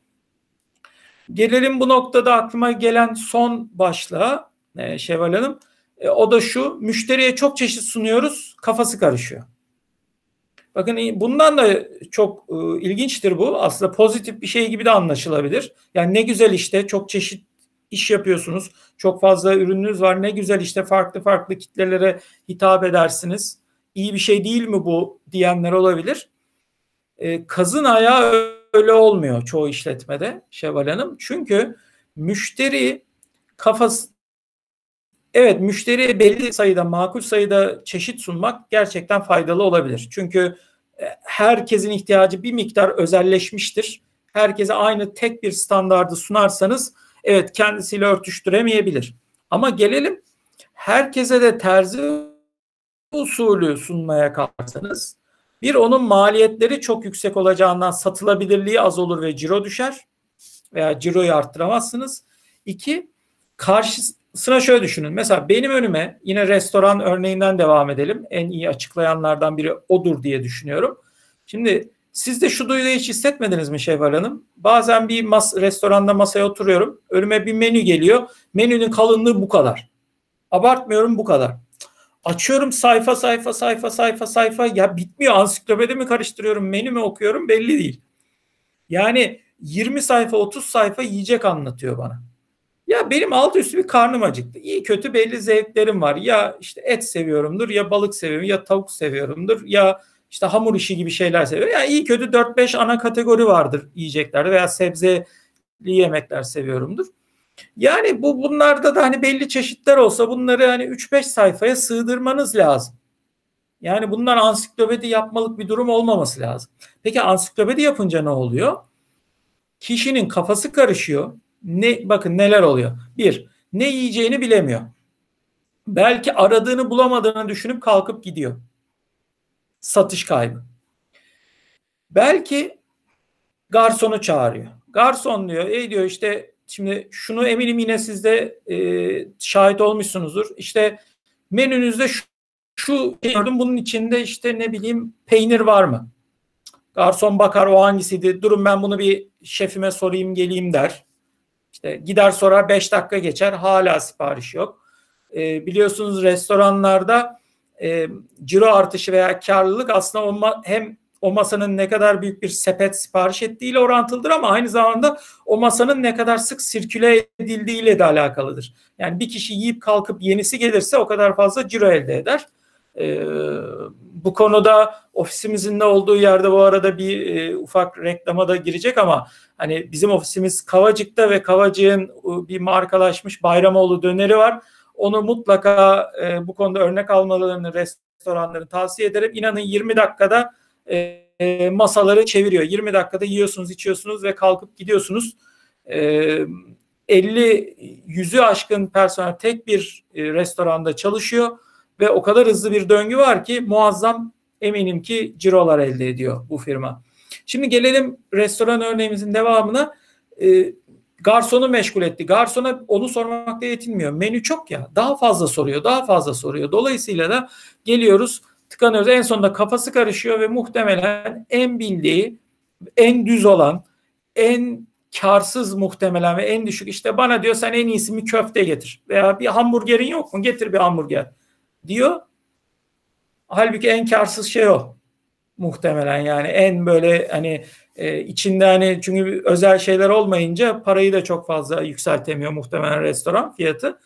Gelelim bu noktada aklıma gelen son başlığa e, Şevval Hanım. E, o da şu, müşteriye çok çeşit sunuyoruz, kafası karışıyor. Bakın bundan da çok e, ilginçtir bu. Aslında pozitif bir şey gibi de anlaşılabilir. Yani ne güzel işte çok çeşit iş yapıyorsunuz. Çok fazla ürününüz var. Ne güzel işte farklı farklı kitlelere hitap edersiniz. İyi bir şey değil mi bu diyenler olabilir. E, kazın ayağı öyle olmuyor çoğu işletmede Şevval Hanım. Çünkü müşteri kafası Evet müşteriye belli sayıda makul sayıda çeşit sunmak gerçekten faydalı olabilir. Çünkü e, herkesin ihtiyacı bir miktar özelleşmiştir. Herkese aynı tek bir standardı sunarsanız evet kendisiyle örtüştüremeyebilir. Ama gelelim herkese de terzi usulü sunmaya kalkarsanız bir onun maliyetleri çok yüksek olacağından satılabilirliği az olur ve ciro düşer veya ciroyu arttıramazsınız. İki karşısına şöyle düşünün. Mesela benim önüme yine restoran örneğinden devam edelim. En iyi açıklayanlardan biri odur diye düşünüyorum. Şimdi siz de şu duyguyu hiç hissetmediniz mi Şevval Hanım? Bazen bir mas restoranda masaya oturuyorum. Önüme bir menü geliyor. Menünün kalınlığı bu kadar. Abartmıyorum bu kadar. Açıyorum sayfa sayfa sayfa sayfa sayfa ya bitmiyor ansiklopedi mi karıştırıyorum menü mü okuyorum belli değil. Yani 20 sayfa 30 sayfa yiyecek anlatıyor bana. Ya benim alt üstü bir karnım acıktı. İyi kötü belli zevklerim var. Ya işte et seviyorumdur ya balık seviyorum ya tavuk seviyorumdur ya işte hamur işi gibi şeyler seviyorum. Yani iyi kötü 4-5 ana kategori vardır yiyeceklerde veya sebzeli yemekler seviyorumdur. Yani bu bunlarda da hani belli çeşitler olsa bunları hani 3-5 sayfaya sığdırmanız lazım. Yani bundan ansiklopedi yapmalık bir durum olmaması lazım. Peki ansiklopedi yapınca ne oluyor? Kişinin kafası karışıyor. Ne bakın neler oluyor. Bir, ne yiyeceğini bilemiyor. Belki aradığını bulamadığını düşünüp kalkıp gidiyor. Satış kaybı. Belki garsonu çağırıyor. Garson diyor, ey diyor işte Şimdi şunu eminim yine siz de e, şahit olmuşsunuzdur. İşte menünüzde şu, şu gördüm bunun içinde işte ne bileyim peynir var mı? Garson bakar o hangisiydi? Durun ben bunu bir şefime sorayım geleyim der. İşte gider sorar 5 dakika geçer hala sipariş yok. E, biliyorsunuz restoranlarda e, ciro artışı veya karlılık aslında o hem o masanın ne kadar büyük bir sepet sipariş ettiğiyle orantılıdır ama aynı zamanda o masanın ne kadar sık sirküle edildiğiyle de alakalıdır. Yani bir kişi yiyip kalkıp yenisi gelirse o kadar fazla ciro elde eder. Ee, bu konuda ofisimizin ne olduğu yerde bu arada bir e, ufak reklama da girecek ama hani bizim ofisimiz Kavacık'ta ve Kavacık'ın e, bir markalaşmış Bayramoğlu döneri var. Onu mutlaka e, bu konuda örnek almalarını restoranların tavsiye ederim. İnanın 20 dakikada e, masaları çeviriyor. 20 dakikada yiyorsunuz, içiyorsunuz ve kalkıp gidiyorsunuz. E, 50 yüzü aşkın personel tek bir e, restoranda çalışıyor ve o kadar hızlı bir döngü var ki muazzam eminim ki cirolar elde ediyor bu firma. Şimdi gelelim restoran örneğimizin devamına. E, garsonu meşgul etti. Garsona onu sormakta yetinmiyor. Menü çok ya. Daha fazla soruyor, daha fazla soruyor. Dolayısıyla da geliyoruz tıkanıyoruz. En sonunda kafası karışıyor ve muhtemelen en bildiği, en düz olan, en karsız muhtemelen ve en düşük işte bana diyor sen en iyisi mi köfte getir veya bir hamburgerin yok mu getir bir hamburger diyor. Halbuki en karsız şey o muhtemelen yani en böyle hani e, içinde hani çünkü özel şeyler olmayınca parayı da çok fazla yükseltemiyor muhtemelen restoran fiyatı.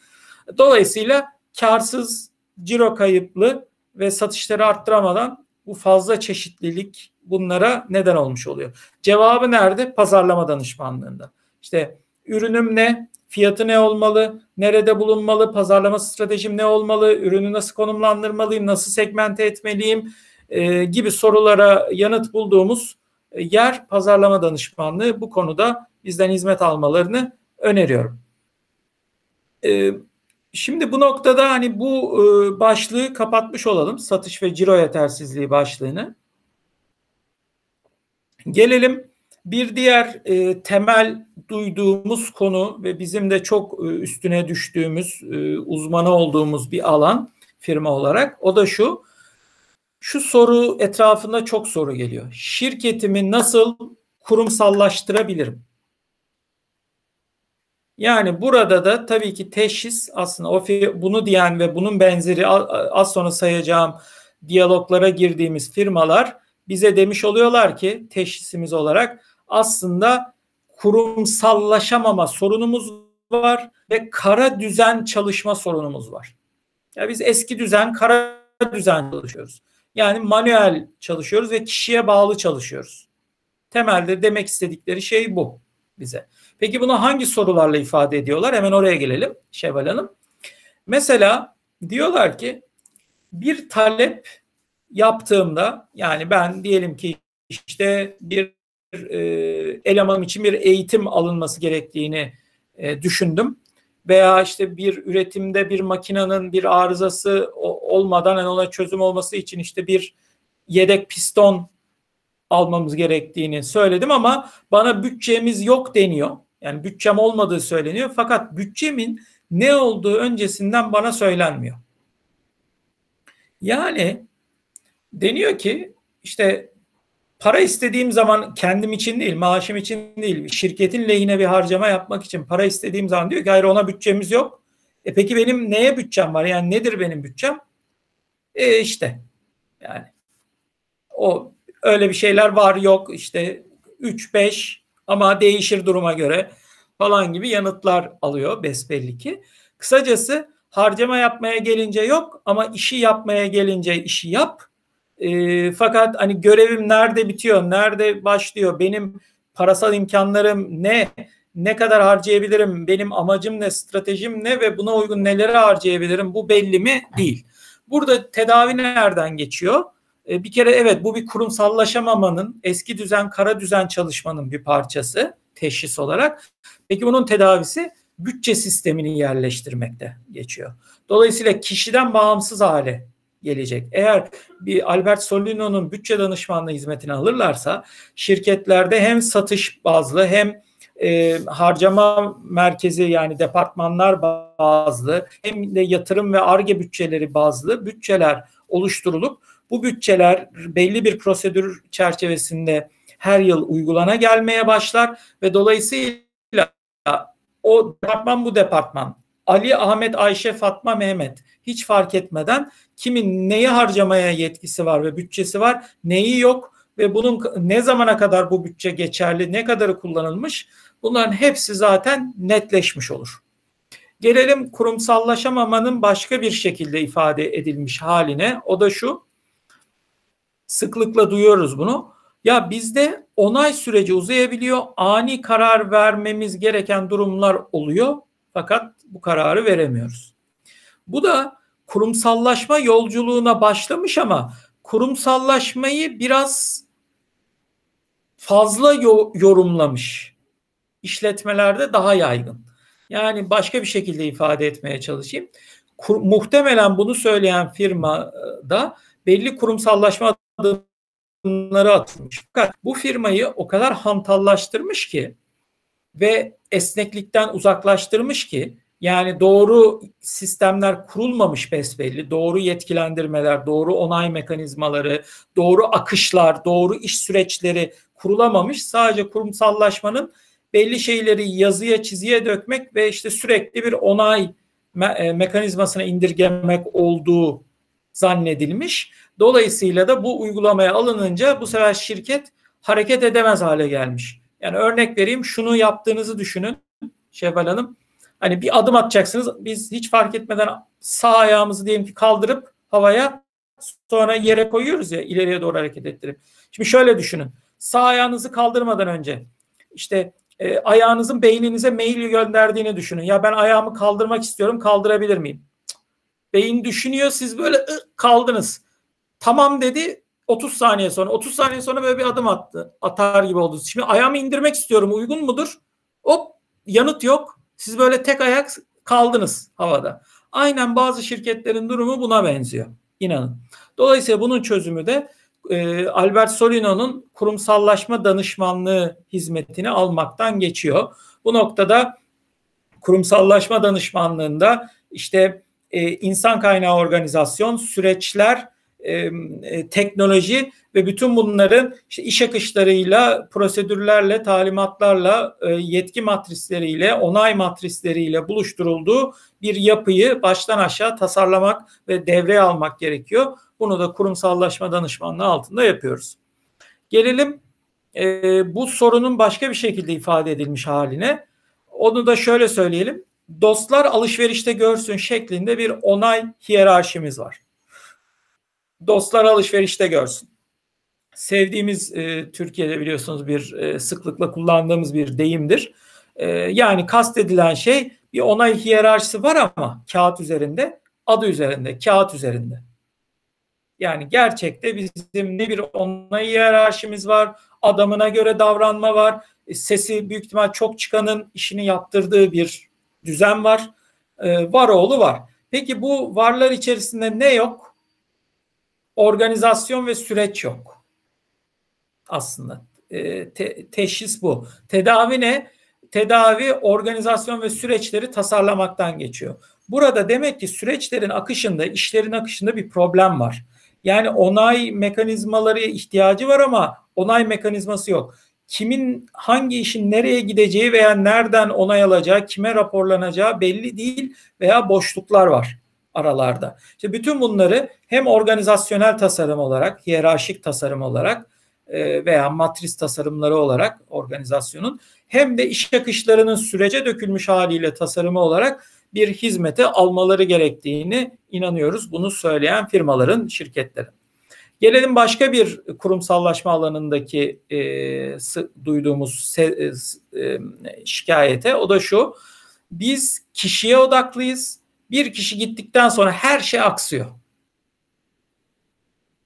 Dolayısıyla karsız, ciro kayıplı ve satışları arttıramadan bu fazla çeşitlilik bunlara neden olmuş oluyor. Cevabı nerede? Pazarlama danışmanlığında. İşte ürünüm ne? Fiyatı ne olmalı? Nerede bulunmalı? Pazarlama stratejim ne olmalı? Ürünü nasıl konumlandırmalıyım? Nasıl segmente etmeliyim? E, gibi sorulara yanıt bulduğumuz e, yer pazarlama danışmanlığı. Bu konuda bizden hizmet almalarını öneriyorum. E, Şimdi bu noktada hani bu e, başlığı kapatmış olalım. Satış ve ciro yetersizliği başlığını. Gelelim bir diğer e, temel duyduğumuz konu ve bizim de çok e, üstüne düştüğümüz, e, uzmanı olduğumuz bir alan firma olarak. O da şu. Şu soru etrafında çok soru geliyor. Şirketimi nasıl kurumsallaştırabilirim? Yani burada da tabii ki teşhis aslında o bunu diyen ve bunun benzeri az sonra sayacağım diyaloglara girdiğimiz firmalar bize demiş oluyorlar ki teşhisimiz olarak aslında kurumsallaşamama sorunumuz var ve kara düzen çalışma sorunumuz var. Ya biz eski düzen, kara düzen çalışıyoruz. Yani manuel çalışıyoruz ve kişiye bağlı çalışıyoruz. Temelde demek istedikleri şey bu bize. Peki bunu hangi sorularla ifade ediyorlar? Hemen oraya gelelim Şevval Hanım. Mesela diyorlar ki bir talep yaptığımda yani ben diyelim ki işte bir e, elemanım için bir eğitim alınması gerektiğini e, düşündüm veya işte bir üretimde bir makinenin bir arızası olmadan yani ona çözüm olması için işte bir yedek piston almamız gerektiğini söyledim ama bana bütçemiz yok deniyor. Yani bütçem olmadığı söyleniyor fakat bütçemin ne olduğu öncesinden bana söylenmiyor. Yani deniyor ki işte para istediğim zaman kendim için değil, maaşım için değil, şirketin lehine bir harcama yapmak için para istediğim zaman diyor ki hayır ona bütçemiz yok. E peki benim neye bütçem var? Yani nedir benim bütçem? E işte yani o öyle bir şeyler var yok işte 3-5 ama değişir duruma göre falan gibi yanıtlar alıyor besbelli ki. Kısacası harcama yapmaya gelince yok ama işi yapmaya gelince işi yap. E, fakat hani görevim nerede bitiyor, nerede başlıyor, benim parasal imkanlarım ne, ne kadar harcayabilirim, benim amacım ne, stratejim ne ve buna uygun neleri harcayabilirim bu belli mi? Değil. Burada tedavi nereden geçiyor? E, bir kere evet bu bir kurumsallaşamamanın, eski düzen, kara düzen çalışmanın bir parçası teşhis olarak. Peki bunun tedavisi bütçe sistemini yerleştirmekte geçiyor. Dolayısıyla kişiden bağımsız hale gelecek. Eğer bir Albert Solino'nun bütçe danışmanlığı hizmetini alırlarsa şirketlerde hem satış bazlı hem e, harcama merkezi yani departmanlar bazlı hem de yatırım ve arge bütçeleri bazlı bütçeler oluşturulup bu bütçeler belli bir prosedür çerçevesinde her yıl uygulana gelmeye başlar ve dolayısıyla o departman bu departman Ali, Ahmet, Ayşe, Fatma, Mehmet hiç fark etmeden kimin neyi harcamaya yetkisi var ve bütçesi var, neyi yok ve bunun ne zamana kadar bu bütçe geçerli, ne kadarı kullanılmış bunların hepsi zaten netleşmiş olur. Gelelim kurumsallaşamamanın başka bir şekilde ifade edilmiş haline. O da şu. Sıklıkla duyuyoruz bunu. Ya bizde onay süreci uzayabiliyor. Ani karar vermemiz gereken durumlar oluyor. Fakat bu kararı veremiyoruz. Bu da kurumsallaşma yolculuğuna başlamış ama kurumsallaşmayı biraz fazla yorumlamış. İşletmelerde daha yaygın. Yani başka bir şekilde ifade etmeye çalışayım. Kur, muhtemelen bunu söyleyen firma da belli kurumsallaşma adımları atılmış. Fakat bu firmayı o kadar hantallaştırmış ki ve esneklikten uzaklaştırmış ki yani doğru sistemler kurulmamış besbelli. Doğru yetkilendirmeler, doğru onay mekanizmaları, doğru akışlar, doğru iş süreçleri kurulamamış. Sadece kurumsallaşmanın belli şeyleri yazıya çiziye dökmek ve işte sürekli bir onay me- e, mekanizmasına indirgemek olduğu zannedilmiş. Dolayısıyla da bu uygulamaya alınınca bu sefer şirket hareket edemez hale gelmiş. Yani örnek vereyim şunu yaptığınızı düşünün Şevval Hanım. Hani bir adım atacaksınız. Biz hiç fark etmeden sağ ayağımızı diyelim ki kaldırıp havaya sonra yere koyuyoruz ya ileriye doğru hareket ettirip. Şimdi şöyle düşünün. Sağ ayağınızı kaldırmadan önce işte e, ayağınızın beyninize mail gönderdiğini düşünün. Ya ben ayağımı kaldırmak istiyorum kaldırabilir miyim? Beyin düşünüyor siz böyle ı, kaldınız. Tamam dedi 30 saniye sonra 30 saniye sonra böyle bir adım attı. Atar gibi oldu. Şimdi ayağımı indirmek istiyorum uygun mudur? Hop yanıt yok. Siz böyle tek ayak kaldınız havada. Aynen bazı şirketlerin durumu buna benziyor. İnanın. Dolayısıyla bunun çözümü de e, Albert Solino'nun kurumsallaşma danışmanlığı hizmetini almaktan geçiyor. Bu noktada kurumsallaşma danışmanlığında işte e, insan kaynağı organizasyon, süreçler, e, teknoloji ve bütün bunların işte iş akışlarıyla, prosedürlerle, talimatlarla, e, yetki matrisleriyle, onay matrisleriyle buluşturulduğu bir yapıyı baştan aşağı tasarlamak ve devreye almak gerekiyor. Bunu da kurumsallaşma danışmanlığı altında yapıyoruz. Gelelim e, bu sorunun başka bir şekilde ifade edilmiş haline. Onu da şöyle söyleyelim. Dostlar alışverişte görsün şeklinde bir onay hiyerarşimiz var. Dostlar alışverişte görsün. Sevdiğimiz e, Türkiye'de biliyorsunuz bir e, sıklıkla kullandığımız bir deyimdir. E, yani kastedilen şey bir onay hiyerarşisi var ama kağıt üzerinde, adı üzerinde, kağıt üzerinde. Yani gerçekte bizim ne bir onay hiyerarşimiz var, adamına göre davranma var, e, sesi büyük ihtimal çok çıkanın işini yaptırdığı bir düzen var. E, var oğlu var. Peki bu varlar içerisinde ne yok? Organizasyon ve süreç yok. Aslında e, te, teşhis bu. Tedavi ne? Tedavi organizasyon ve süreçleri tasarlamaktan geçiyor. Burada demek ki süreçlerin akışında, işlerin akışında bir problem var. Yani onay mekanizmaları ihtiyacı var ama onay mekanizması yok. Kimin hangi işin nereye gideceği veya nereden onay alacağı, kime raporlanacağı belli değil veya boşluklar var. Aralarda. İşte bütün bunları hem organizasyonel tasarım olarak, hiyerarşik tasarım olarak e, veya matris tasarımları olarak organizasyonun hem de iş akışlarının sürece dökülmüş haliyle tasarımı olarak bir hizmete almaları gerektiğini inanıyoruz. Bunu söyleyen firmaların, şirketlerin. Gelelim başka bir kurumsallaşma alanındaki e, duyduğumuz e, e, şikayete. O da şu. Biz kişiye odaklıyız. Bir kişi gittikten sonra her şey aksıyor.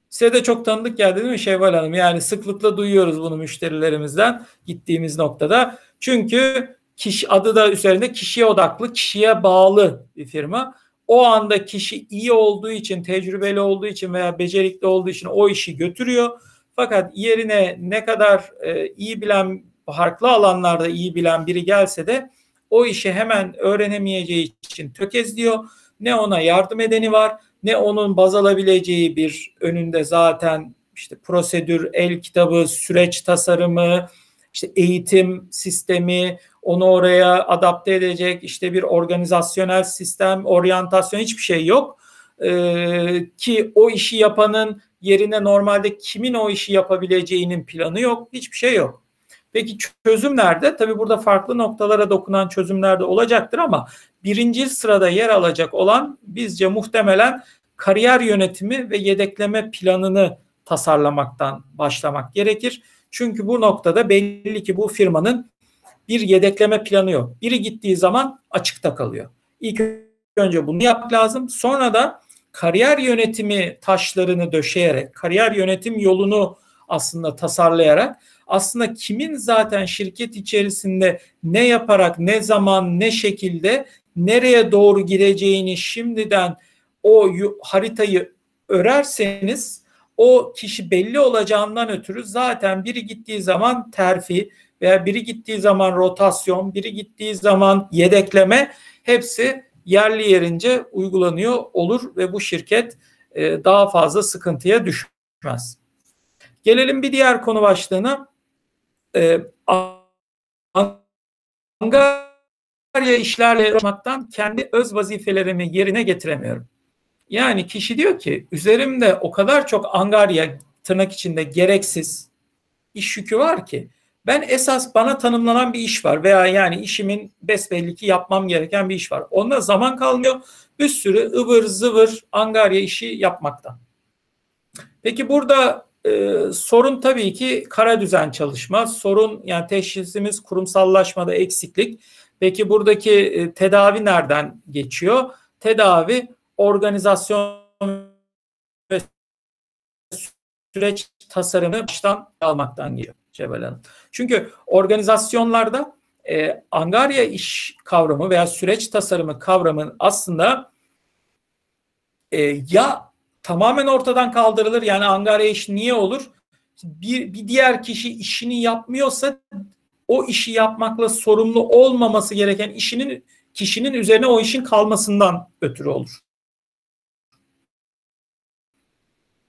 Size de çok tanıdık geldi değil mi Şevval Hanım? Yani sıklıkla duyuyoruz bunu müşterilerimizden gittiğimiz noktada. Çünkü kişi adı da üzerinde kişiye odaklı, kişiye bağlı bir firma. O anda kişi iyi olduğu için, tecrübeli olduğu için veya becerikli olduğu için o işi götürüyor. Fakat yerine ne kadar e, iyi bilen, farklı alanlarda iyi bilen biri gelse de o işi hemen öğrenemeyeceği için tökezliyor. Ne ona yardım edeni var, ne onun baz alabileceği bir önünde zaten işte prosedür, el kitabı, süreç tasarımı, işte eğitim sistemi, onu oraya adapte edecek işte bir organizasyonel sistem, oryantasyon hiçbir şey yok. Ee, ki o işi yapanın yerine normalde kimin o işi yapabileceğinin planı yok. Hiçbir şey yok. Peki çözüm nerede? Tabii burada farklı noktalara dokunan çözümler de olacaktır ama birinci sırada yer alacak olan bizce muhtemelen kariyer yönetimi ve yedekleme planını tasarlamaktan başlamak gerekir. Çünkü bu noktada belli ki bu firmanın bir yedekleme planı yok. Biri gittiği zaman açıkta kalıyor. İlk önce bunu yapmak lazım. Sonra da kariyer yönetimi taşlarını döşeyerek, kariyer yönetim yolunu aslında tasarlayarak aslında kimin zaten şirket içerisinde ne yaparak, ne zaman, ne şekilde nereye doğru gideceğini şimdiden o haritayı örerseniz o kişi belli olacağından ötürü zaten biri gittiği zaman terfi veya biri gittiği zaman rotasyon, biri gittiği zaman yedekleme hepsi yerli yerince uygulanıyor olur ve bu şirket e, daha fazla sıkıntıya düşmez. Gelelim bir diğer konu başlığına. E, Angarya işlerle yapmaktan kendi öz vazifelerimi yerine getiremiyorum. Yani kişi diyor ki üzerimde o kadar çok angarya tırnak içinde gereksiz iş yükü var ki ben esas bana tanımlanan bir iş var veya yani işimin besbelli ki yapmam gereken bir iş var. Onda zaman kalmıyor. Bir sürü ıvır zıvır angarya işi yapmaktan. Peki burada e, sorun tabii ki kara düzen çalışma. Sorun yani teşhisimiz kurumsallaşmada eksiklik. Peki buradaki e, tedavi nereden geçiyor? Tedavi organizasyon ve süreç tasarımı baştan almaktan geliyor Cebel Hanım. Çünkü organizasyonlarda e, angarya iş kavramı veya süreç tasarımı kavramının aslında e, ya tamamen ortadan kaldırılır yani angarya iş niye olur? Bir, bir diğer kişi işini yapmıyorsa o işi yapmakla sorumlu olmaması gereken işinin kişinin üzerine o işin kalmasından ötürü olur.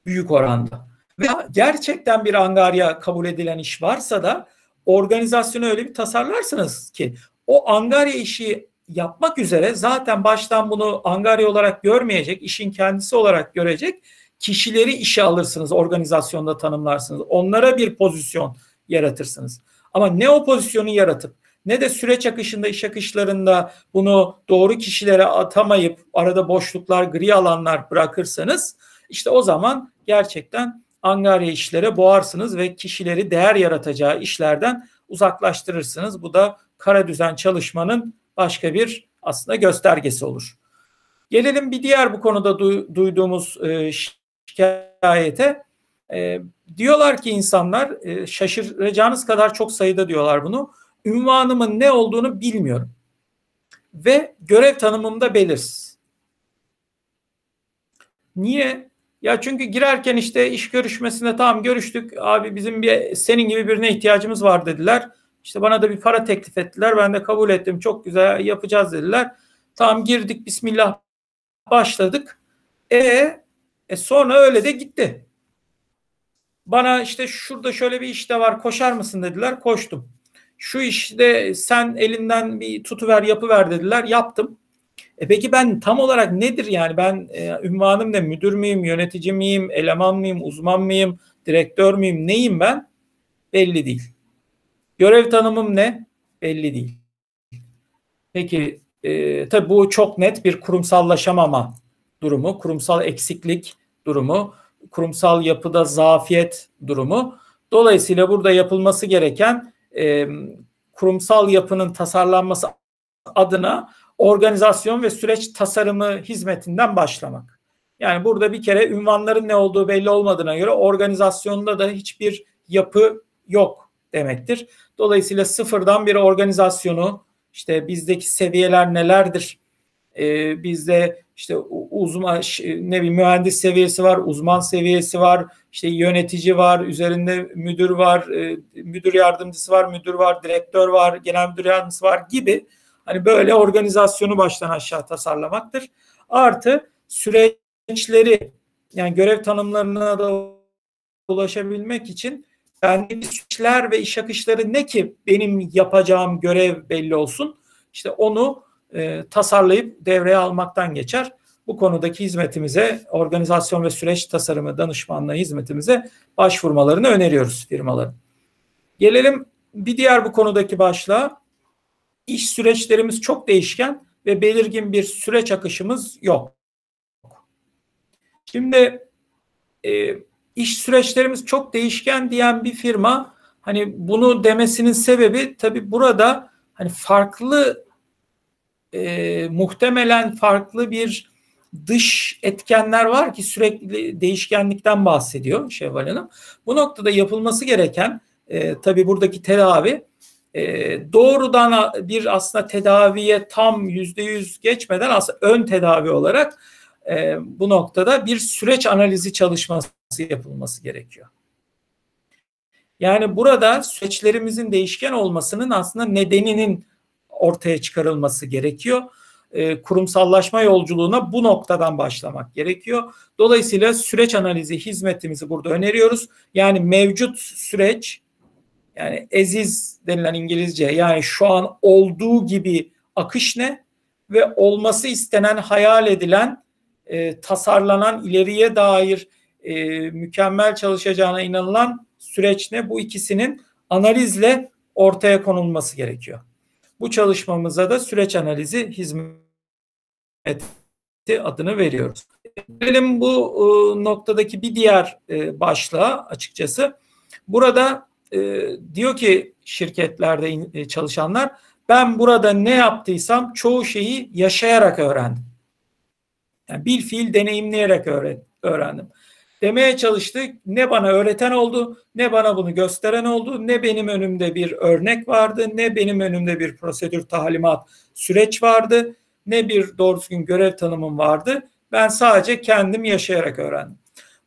büyük oranda. Ve gerçekten bir angarya kabul edilen iş varsa da organizasyonu öyle bir tasarlarsınız ki o angarya işi yapmak üzere zaten baştan bunu angarya olarak görmeyecek, işin kendisi olarak görecek kişileri işe alırsınız, organizasyonda tanımlarsınız. Onlara bir pozisyon yaratırsınız. Ama ne o pozisyonu yaratıp ne de süreç akışında, iş akışlarında bunu doğru kişilere atamayıp arada boşluklar, gri alanlar bırakırsanız işte o zaman gerçekten angarya işlere boğarsınız ve kişileri değer yaratacağı işlerden uzaklaştırırsınız. Bu da kara düzen çalışmanın başka bir aslında göstergesi olur. Gelelim bir diğer bu konuda du- duyduğumuz e, şikayete. E, diyorlar ki insanlar e, şaşıracağınız kadar çok sayıda diyorlar bunu. Ünvanımın ne olduğunu bilmiyorum. Ve görev tanımımda belirsiz. Niye? Ya çünkü girerken işte iş görüşmesine tamam görüştük. Abi bizim bir senin gibi birine ihtiyacımız var dediler. İşte bana da bir para teklif ettiler. Ben de kabul ettim. Çok güzel yapacağız dediler. Tamam girdik bismillah başladık. E, e sonra öyle de gitti. Bana işte şurada şöyle bir işte var koşar mısın dediler. Koştum. Şu işte sen elinden bir tutuver yapıver dediler. Yaptım. E peki ben tam olarak nedir yani ben e, ünvanım ne müdür müyüm, yönetici miyim, eleman mıyım, uzman mıyım, direktör müyüm, neyim ben? Belli değil. Görev tanımım ne? Belli değil. Peki e, tabii bu çok net bir kurumsallaşamama durumu, kurumsal eksiklik durumu, kurumsal yapıda zafiyet durumu. Dolayısıyla burada yapılması gereken e, kurumsal yapının tasarlanması adına organizasyon ve süreç tasarımı hizmetinden başlamak. Yani burada bir kere ünvanların ne olduğu belli olmadığına göre organizasyonda da hiçbir yapı yok demektir. Dolayısıyla sıfırdan bir organizasyonu işte bizdeki seviyeler nelerdir? Ee, bizde işte uzman ne bir mühendis seviyesi var, uzman seviyesi var, işte yönetici var, üzerinde müdür var, e, müdür yardımcısı var, müdür var, direktör var, genel müdür yardımcısı var gibi hani böyle organizasyonu baştan aşağı tasarlamaktır. Artı süreçleri yani görev tanımlarına da ulaşabilmek için yani süreçler ve iş akışları ne ki benim yapacağım görev belli olsun. İşte onu e, tasarlayıp devreye almaktan geçer. Bu konudaki hizmetimize, organizasyon ve süreç tasarımı danışmanlığı hizmetimize başvurmalarını öneriyoruz firmaların. Gelelim bir diğer bu konudaki başlığa. İş süreçlerimiz çok değişken ve belirgin bir süreç akışımız yok. Şimdi e, iş süreçlerimiz çok değişken diyen bir firma hani bunu demesinin sebebi tabi burada hani farklı e, muhtemelen farklı bir dış etkenler var ki sürekli değişkenlikten bahsediyor Şevval Hanım. Bu noktada yapılması gereken e, tabi buradaki tedavi e, doğrudan bir aslında tedaviye tam yüzde yüz geçmeden aslında ön tedavi olarak e, bu noktada bir süreç analizi çalışması yapılması gerekiyor. Yani burada süreçlerimizin değişken olmasının aslında nedeninin ortaya çıkarılması gerekiyor. E, kurumsallaşma yolculuğuna bu noktadan başlamak gerekiyor. Dolayısıyla süreç analizi hizmetimizi burada öneriyoruz. Yani mevcut süreç yani eziz denilen İngilizce yani şu an olduğu gibi akış ne ve olması istenen hayal edilen e, tasarlanan ileriye dair e, mükemmel çalışacağına inanılan süreç ne? Bu ikisinin analizle ortaya konulması gerekiyor. Bu çalışmamıza da süreç analizi hizmeti adını veriyoruz. Gelelim bu e, noktadaki bir diğer e, başlığa açıkçası. Burada e, diyor ki şirketlerde e, çalışanlar ben burada ne yaptıysam çoğu şeyi yaşayarak öğrendim. Yani bir fiil deneyimleyerek öğrendim. Demeye çalıştık. Ne bana öğreten oldu, ne bana bunu gösteren oldu, ne benim önümde bir örnek vardı, ne benim önümde bir prosedür, talimat, süreç vardı, ne bir doğru düzgün görev tanımım vardı. Ben sadece kendim yaşayarak öğrendim.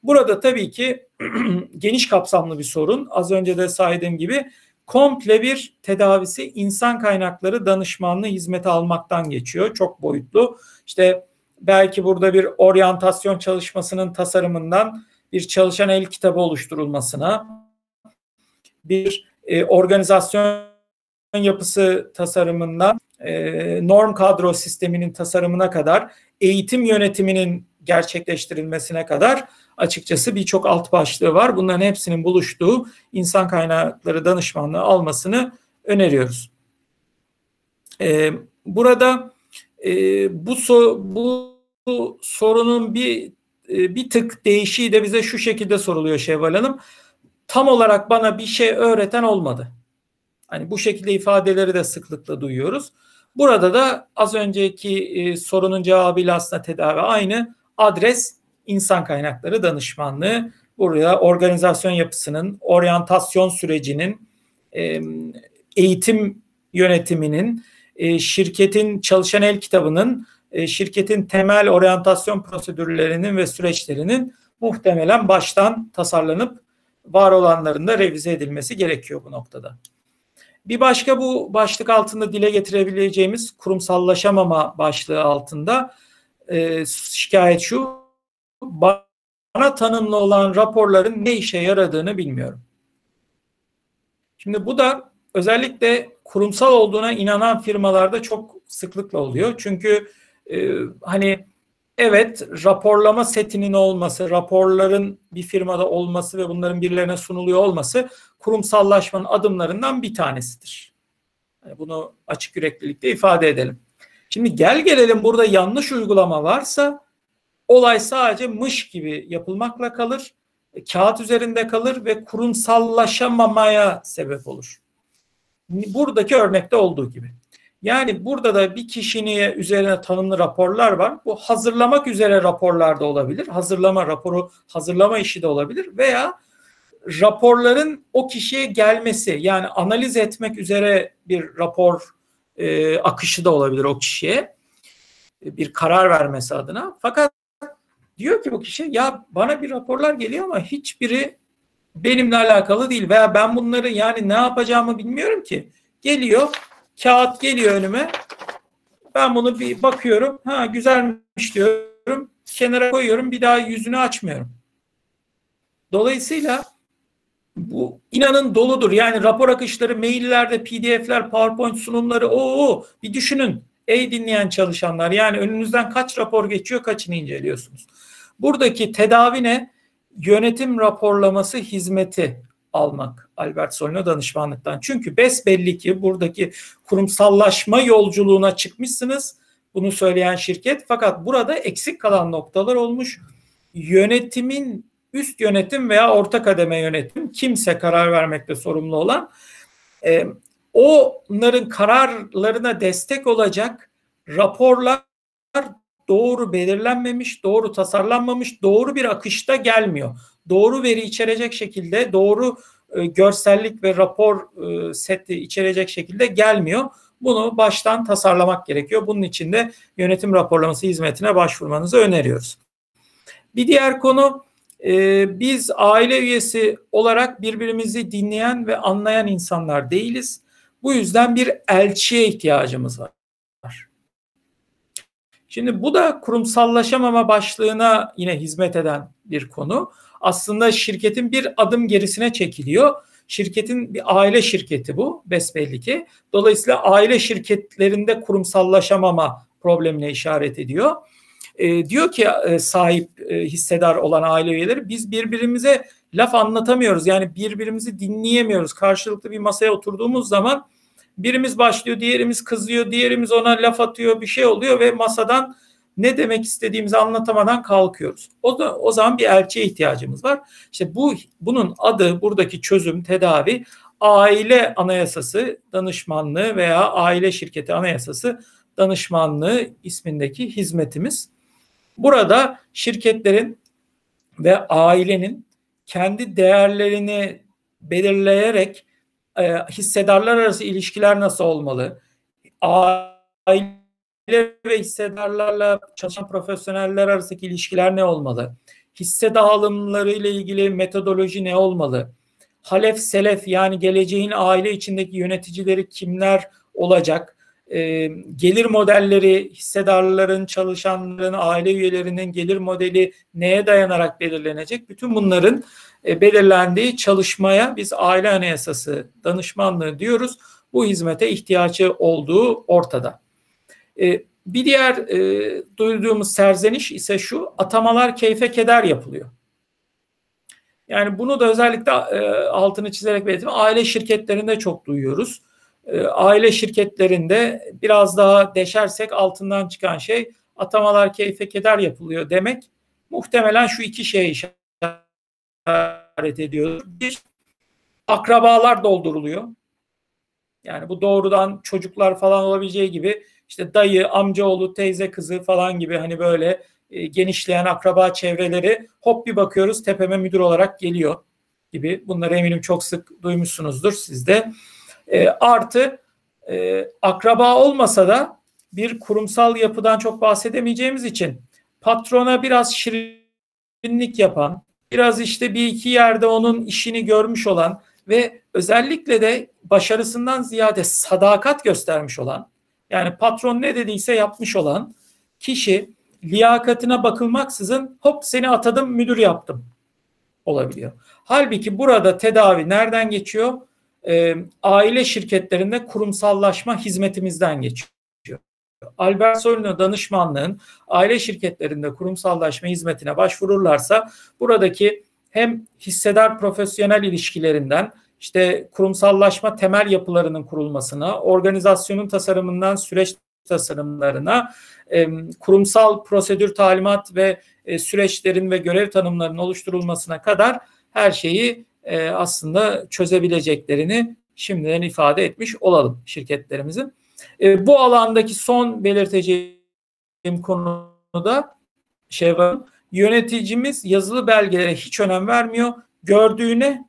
Burada tabii ki geniş kapsamlı bir sorun. Az önce de saydığım gibi komple bir tedavisi insan kaynakları danışmanlığı hizmeti almaktan geçiyor. Çok boyutlu. İşte belki burada bir oryantasyon çalışmasının tasarımından bir çalışan el kitabı oluşturulmasına, bir e, organizasyon yapısı tasarımından e, norm kadro sisteminin tasarımına kadar, eğitim yönetiminin gerçekleştirilmesine kadar açıkçası birçok alt başlığı var. Bunların hepsinin buluştuğu insan kaynakları danışmanlığı almasını öneriyoruz. Ee, burada e, bu, so, bu, bu sorunun bir e, bir tık değişiği de bize şu şekilde soruluyor Şevval Hanım. Tam olarak bana bir şey öğreten olmadı. Hani bu şekilde ifadeleri de sıklıkla duyuyoruz. Burada da az önceki e, sorunun cevabıyla aslında tedavi aynı. Adres insan kaynakları danışmanlığı. Burada organizasyon yapısının, oryantasyon sürecinin, eğitim yönetiminin, e, şirketin çalışan el kitabının, e, şirketin temel oryantasyon prosedürlerinin ve süreçlerinin muhtemelen baştan tasarlanıp var olanların da revize edilmesi gerekiyor bu noktada. Bir başka bu başlık altında dile getirebileceğimiz kurumsallaşamama başlığı altında e, şikayet şu bana tanımlı olan raporların ne işe yaradığını bilmiyorum. Şimdi bu da özellikle kurumsal olduğuna inanan firmalarda çok sıklıkla oluyor. Çünkü e, hani evet raporlama setinin olması, raporların bir firmada olması ve bunların birilerine sunuluyor olması kurumsallaşmanın adımlarından bir tanesidir. Yani bunu açık yüreklilikle ifade edelim. Şimdi gel gelelim burada yanlış uygulama varsa olay sadece mış gibi yapılmakla kalır, kağıt üzerinde kalır ve kurumsallaşamamaya sebep olur. Buradaki örnekte olduğu gibi. Yani burada da bir kişinin üzerine tanımlı raporlar var. Bu hazırlamak üzere raporlar da olabilir. Hazırlama raporu, hazırlama işi de olabilir veya raporların o kişiye gelmesi yani analiz etmek üzere bir rapor e, akışı da olabilir o kişiye bir karar vermesi adına. Fakat diyor ki bu kişi ya bana bir raporlar geliyor ama hiçbiri benimle alakalı değil veya ben bunları yani ne yapacağımı bilmiyorum ki. Geliyor kağıt geliyor önüme ben bunu bir bakıyorum ha güzelmiş diyorum kenara koyuyorum bir daha yüzünü açmıyorum. Dolayısıyla bu inanın doludur. Yani rapor akışları, maillerde, pdf'ler, powerpoint sunumları o bir düşünün. Ey dinleyen çalışanlar yani önünüzden kaç rapor geçiyor kaçını inceliyorsunuz. Buradaki tedavi ne? Yönetim raporlaması hizmeti almak Albert Solino danışmanlıktan. Çünkü besbelli ki buradaki kurumsallaşma yolculuğuna çıkmışsınız. Bunu söyleyen şirket fakat burada eksik kalan noktalar olmuş. Yönetimin üst yönetim veya orta kademe yönetim kimse karar vermekte sorumlu olan e, onların kararlarına destek olacak raporlar doğru belirlenmemiş, doğru tasarlanmamış, doğru bir akışta gelmiyor. Doğru veri içerecek şekilde, doğru e, görsellik ve rapor e, seti içerecek şekilde gelmiyor. Bunu baştan tasarlamak gerekiyor. Bunun için de yönetim raporlaması hizmetine başvurmanızı öneriyoruz. Bir diğer konu e, biz aile üyesi olarak birbirimizi dinleyen ve anlayan insanlar değiliz. Bu yüzden bir elçiye ihtiyacımız var. Şimdi bu da kurumsallaşamama başlığına yine hizmet eden bir konu. Aslında şirketin bir adım gerisine çekiliyor. Şirketin bir aile şirketi bu besbelli ki. Dolayısıyla aile şirketlerinde kurumsallaşamama problemine işaret ediyor. E, diyor ki e, sahip e, hissedar olan aile üyeleri biz birbirimize laf anlatamıyoruz. Yani birbirimizi dinleyemiyoruz. Karşılıklı bir masaya oturduğumuz zaman birimiz başlıyor, diğerimiz kızıyor, diğerimiz ona laf atıyor, bir şey oluyor ve masadan ne demek istediğimizi anlatamadan kalkıyoruz. O da o zaman bir elçiye ihtiyacımız var. İşte bu bunun adı buradaki çözüm, tedavi aile anayasası danışmanlığı veya aile şirketi anayasası danışmanlığı ismindeki hizmetimiz. Burada şirketlerin ve ailenin kendi değerlerini belirleyerek e, hissedarlar arası ilişkiler nasıl olmalı? Aile ve hissedarlarla çalışan profesyoneller arasındaki ilişkiler ne olmalı? Hisse dağılımları ile ilgili metodoloji ne olmalı? Halef selef yani geleceğin aile içindeki yöneticileri kimler olacak? e, gelir modelleri hissedarların, çalışanların, aile üyelerinin gelir modeli neye dayanarak belirlenecek? Bütün bunların belirlendiği çalışmaya biz aile anayasası danışmanlığı diyoruz. Bu hizmete ihtiyacı olduğu ortada. E, bir diğer e, duyduğumuz serzeniş ise şu, atamalar keyfe keder yapılıyor. Yani bunu da özellikle e, altını çizerek belirttim. Aile şirketlerinde çok duyuyoruz e, aile şirketlerinde biraz daha deşersek altından çıkan şey atamalar keyfe keder yapılıyor demek. Muhtemelen şu iki şeye işaret ediyor. Bir, akrabalar dolduruluyor. Yani bu doğrudan çocuklar falan olabileceği gibi işte dayı, amcaoğlu, teyze kızı falan gibi hani böyle e, genişleyen akraba çevreleri hop bir bakıyoruz tepeme müdür olarak geliyor gibi. Bunları eminim çok sık duymuşsunuzdur siz de. E, artı e, akraba olmasa da bir kurumsal yapıdan çok bahsedemeyeceğimiz için patrona biraz şirinlik yapan, biraz işte bir iki yerde onun işini görmüş olan ve özellikle de başarısından ziyade sadakat göstermiş olan, yani patron ne dediyse yapmış olan kişi liyakatine bakılmaksızın hop seni atadım müdür yaptım olabiliyor. Halbuki burada tedavi nereden geçiyor? e, aile şirketlerinde kurumsallaşma hizmetimizden geçiyor. Albert Solino danışmanlığın aile şirketlerinde kurumsallaşma hizmetine başvururlarsa buradaki hem hissedar profesyonel ilişkilerinden işte kurumsallaşma temel yapılarının kurulmasına, organizasyonun tasarımından süreç tasarımlarına, kurumsal prosedür talimat ve e, süreçlerin ve görev tanımlarının oluşturulmasına kadar her şeyi e, aslında çözebileceklerini şimdiden ifade etmiş olalım şirketlerimizin. E, bu alandaki son belirteceğim konuda şey var. Yöneticimiz yazılı belgelere hiç önem vermiyor. Gördüğüne,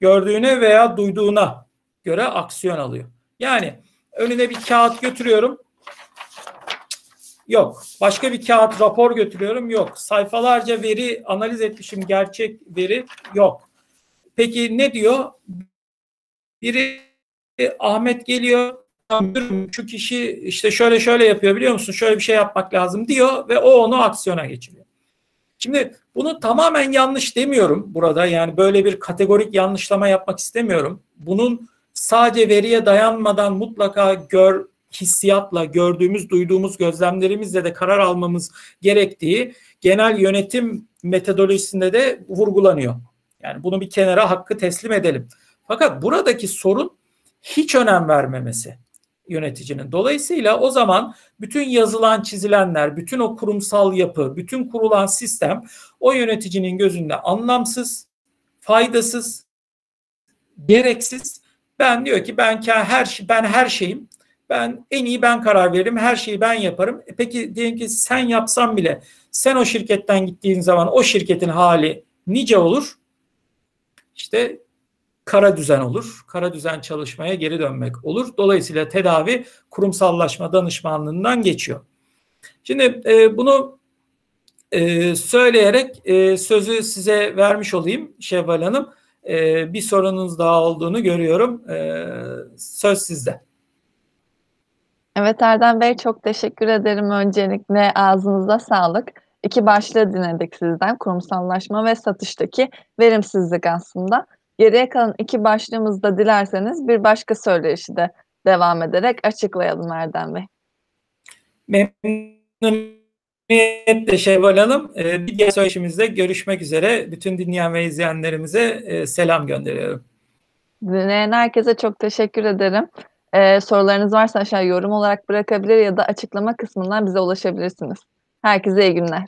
gördüğüne veya duyduğuna göre aksiyon alıyor. Yani önüne bir kağıt götürüyorum. Yok. Başka bir kağıt rapor götürüyorum. Yok. Sayfalarca veri analiz etmişim. Gerçek veri yok. Peki ne diyor? Biri Ahmet geliyor. Şu kişi işte şöyle şöyle yapıyor biliyor musun? Şöyle bir şey yapmak lazım diyor ve o onu aksiyona geçiriyor. Şimdi bunu tamamen yanlış demiyorum burada. Yani böyle bir kategorik yanlışlama yapmak istemiyorum. Bunun sadece veriye dayanmadan mutlaka gör hissiyatla gördüğümüz, duyduğumuz gözlemlerimizle de karar almamız gerektiği genel yönetim metodolojisinde de vurgulanıyor. Yani bunu bir kenara hakkı teslim edelim. Fakat buradaki sorun hiç önem vermemesi yöneticinin. Dolayısıyla o zaman bütün yazılan çizilenler, bütün o kurumsal yapı, bütün kurulan sistem o yöneticinin gözünde anlamsız, faydasız, gereksiz. Ben diyor ki ben her ben her şeyim. Ben en iyi ben karar veririm. Her şeyi ben yaparım. E peki diyelim ki sen yapsan bile sen o şirketten gittiğin zaman o şirketin hali nice olur? İşte kara düzen olur. Kara düzen çalışmaya geri dönmek olur. Dolayısıyla tedavi kurumsallaşma danışmanlığından geçiyor. Şimdi e, bunu e, söyleyerek e, sözü size vermiş olayım Şevval Hanım. E, bir sorunuz daha olduğunu görüyorum. E, söz sizde. Evet Erdem Bey çok teşekkür ederim öncelikle ağzınıza sağlık. İki başlığı dinledik sizden kurumsallaşma ve satıştaki verimsizlik aslında. Geriye kalan iki başlığımızda dilerseniz bir başka söyleşi de devam ederek açıklayalım Erdem Bey. Memnuniyetle Şevval Hanım. Ee, bir diğer söyleşimizde görüşmek üzere. Bütün dinleyen ve izleyenlerimize e, selam gönderiyorum. Dinleyen herkese çok teşekkür ederim. Ee, sorularınız varsa aşağı yorum olarak bırakabilir ya da açıklama kısmından bize ulaşabilirsiniz. Herkese iyi günler.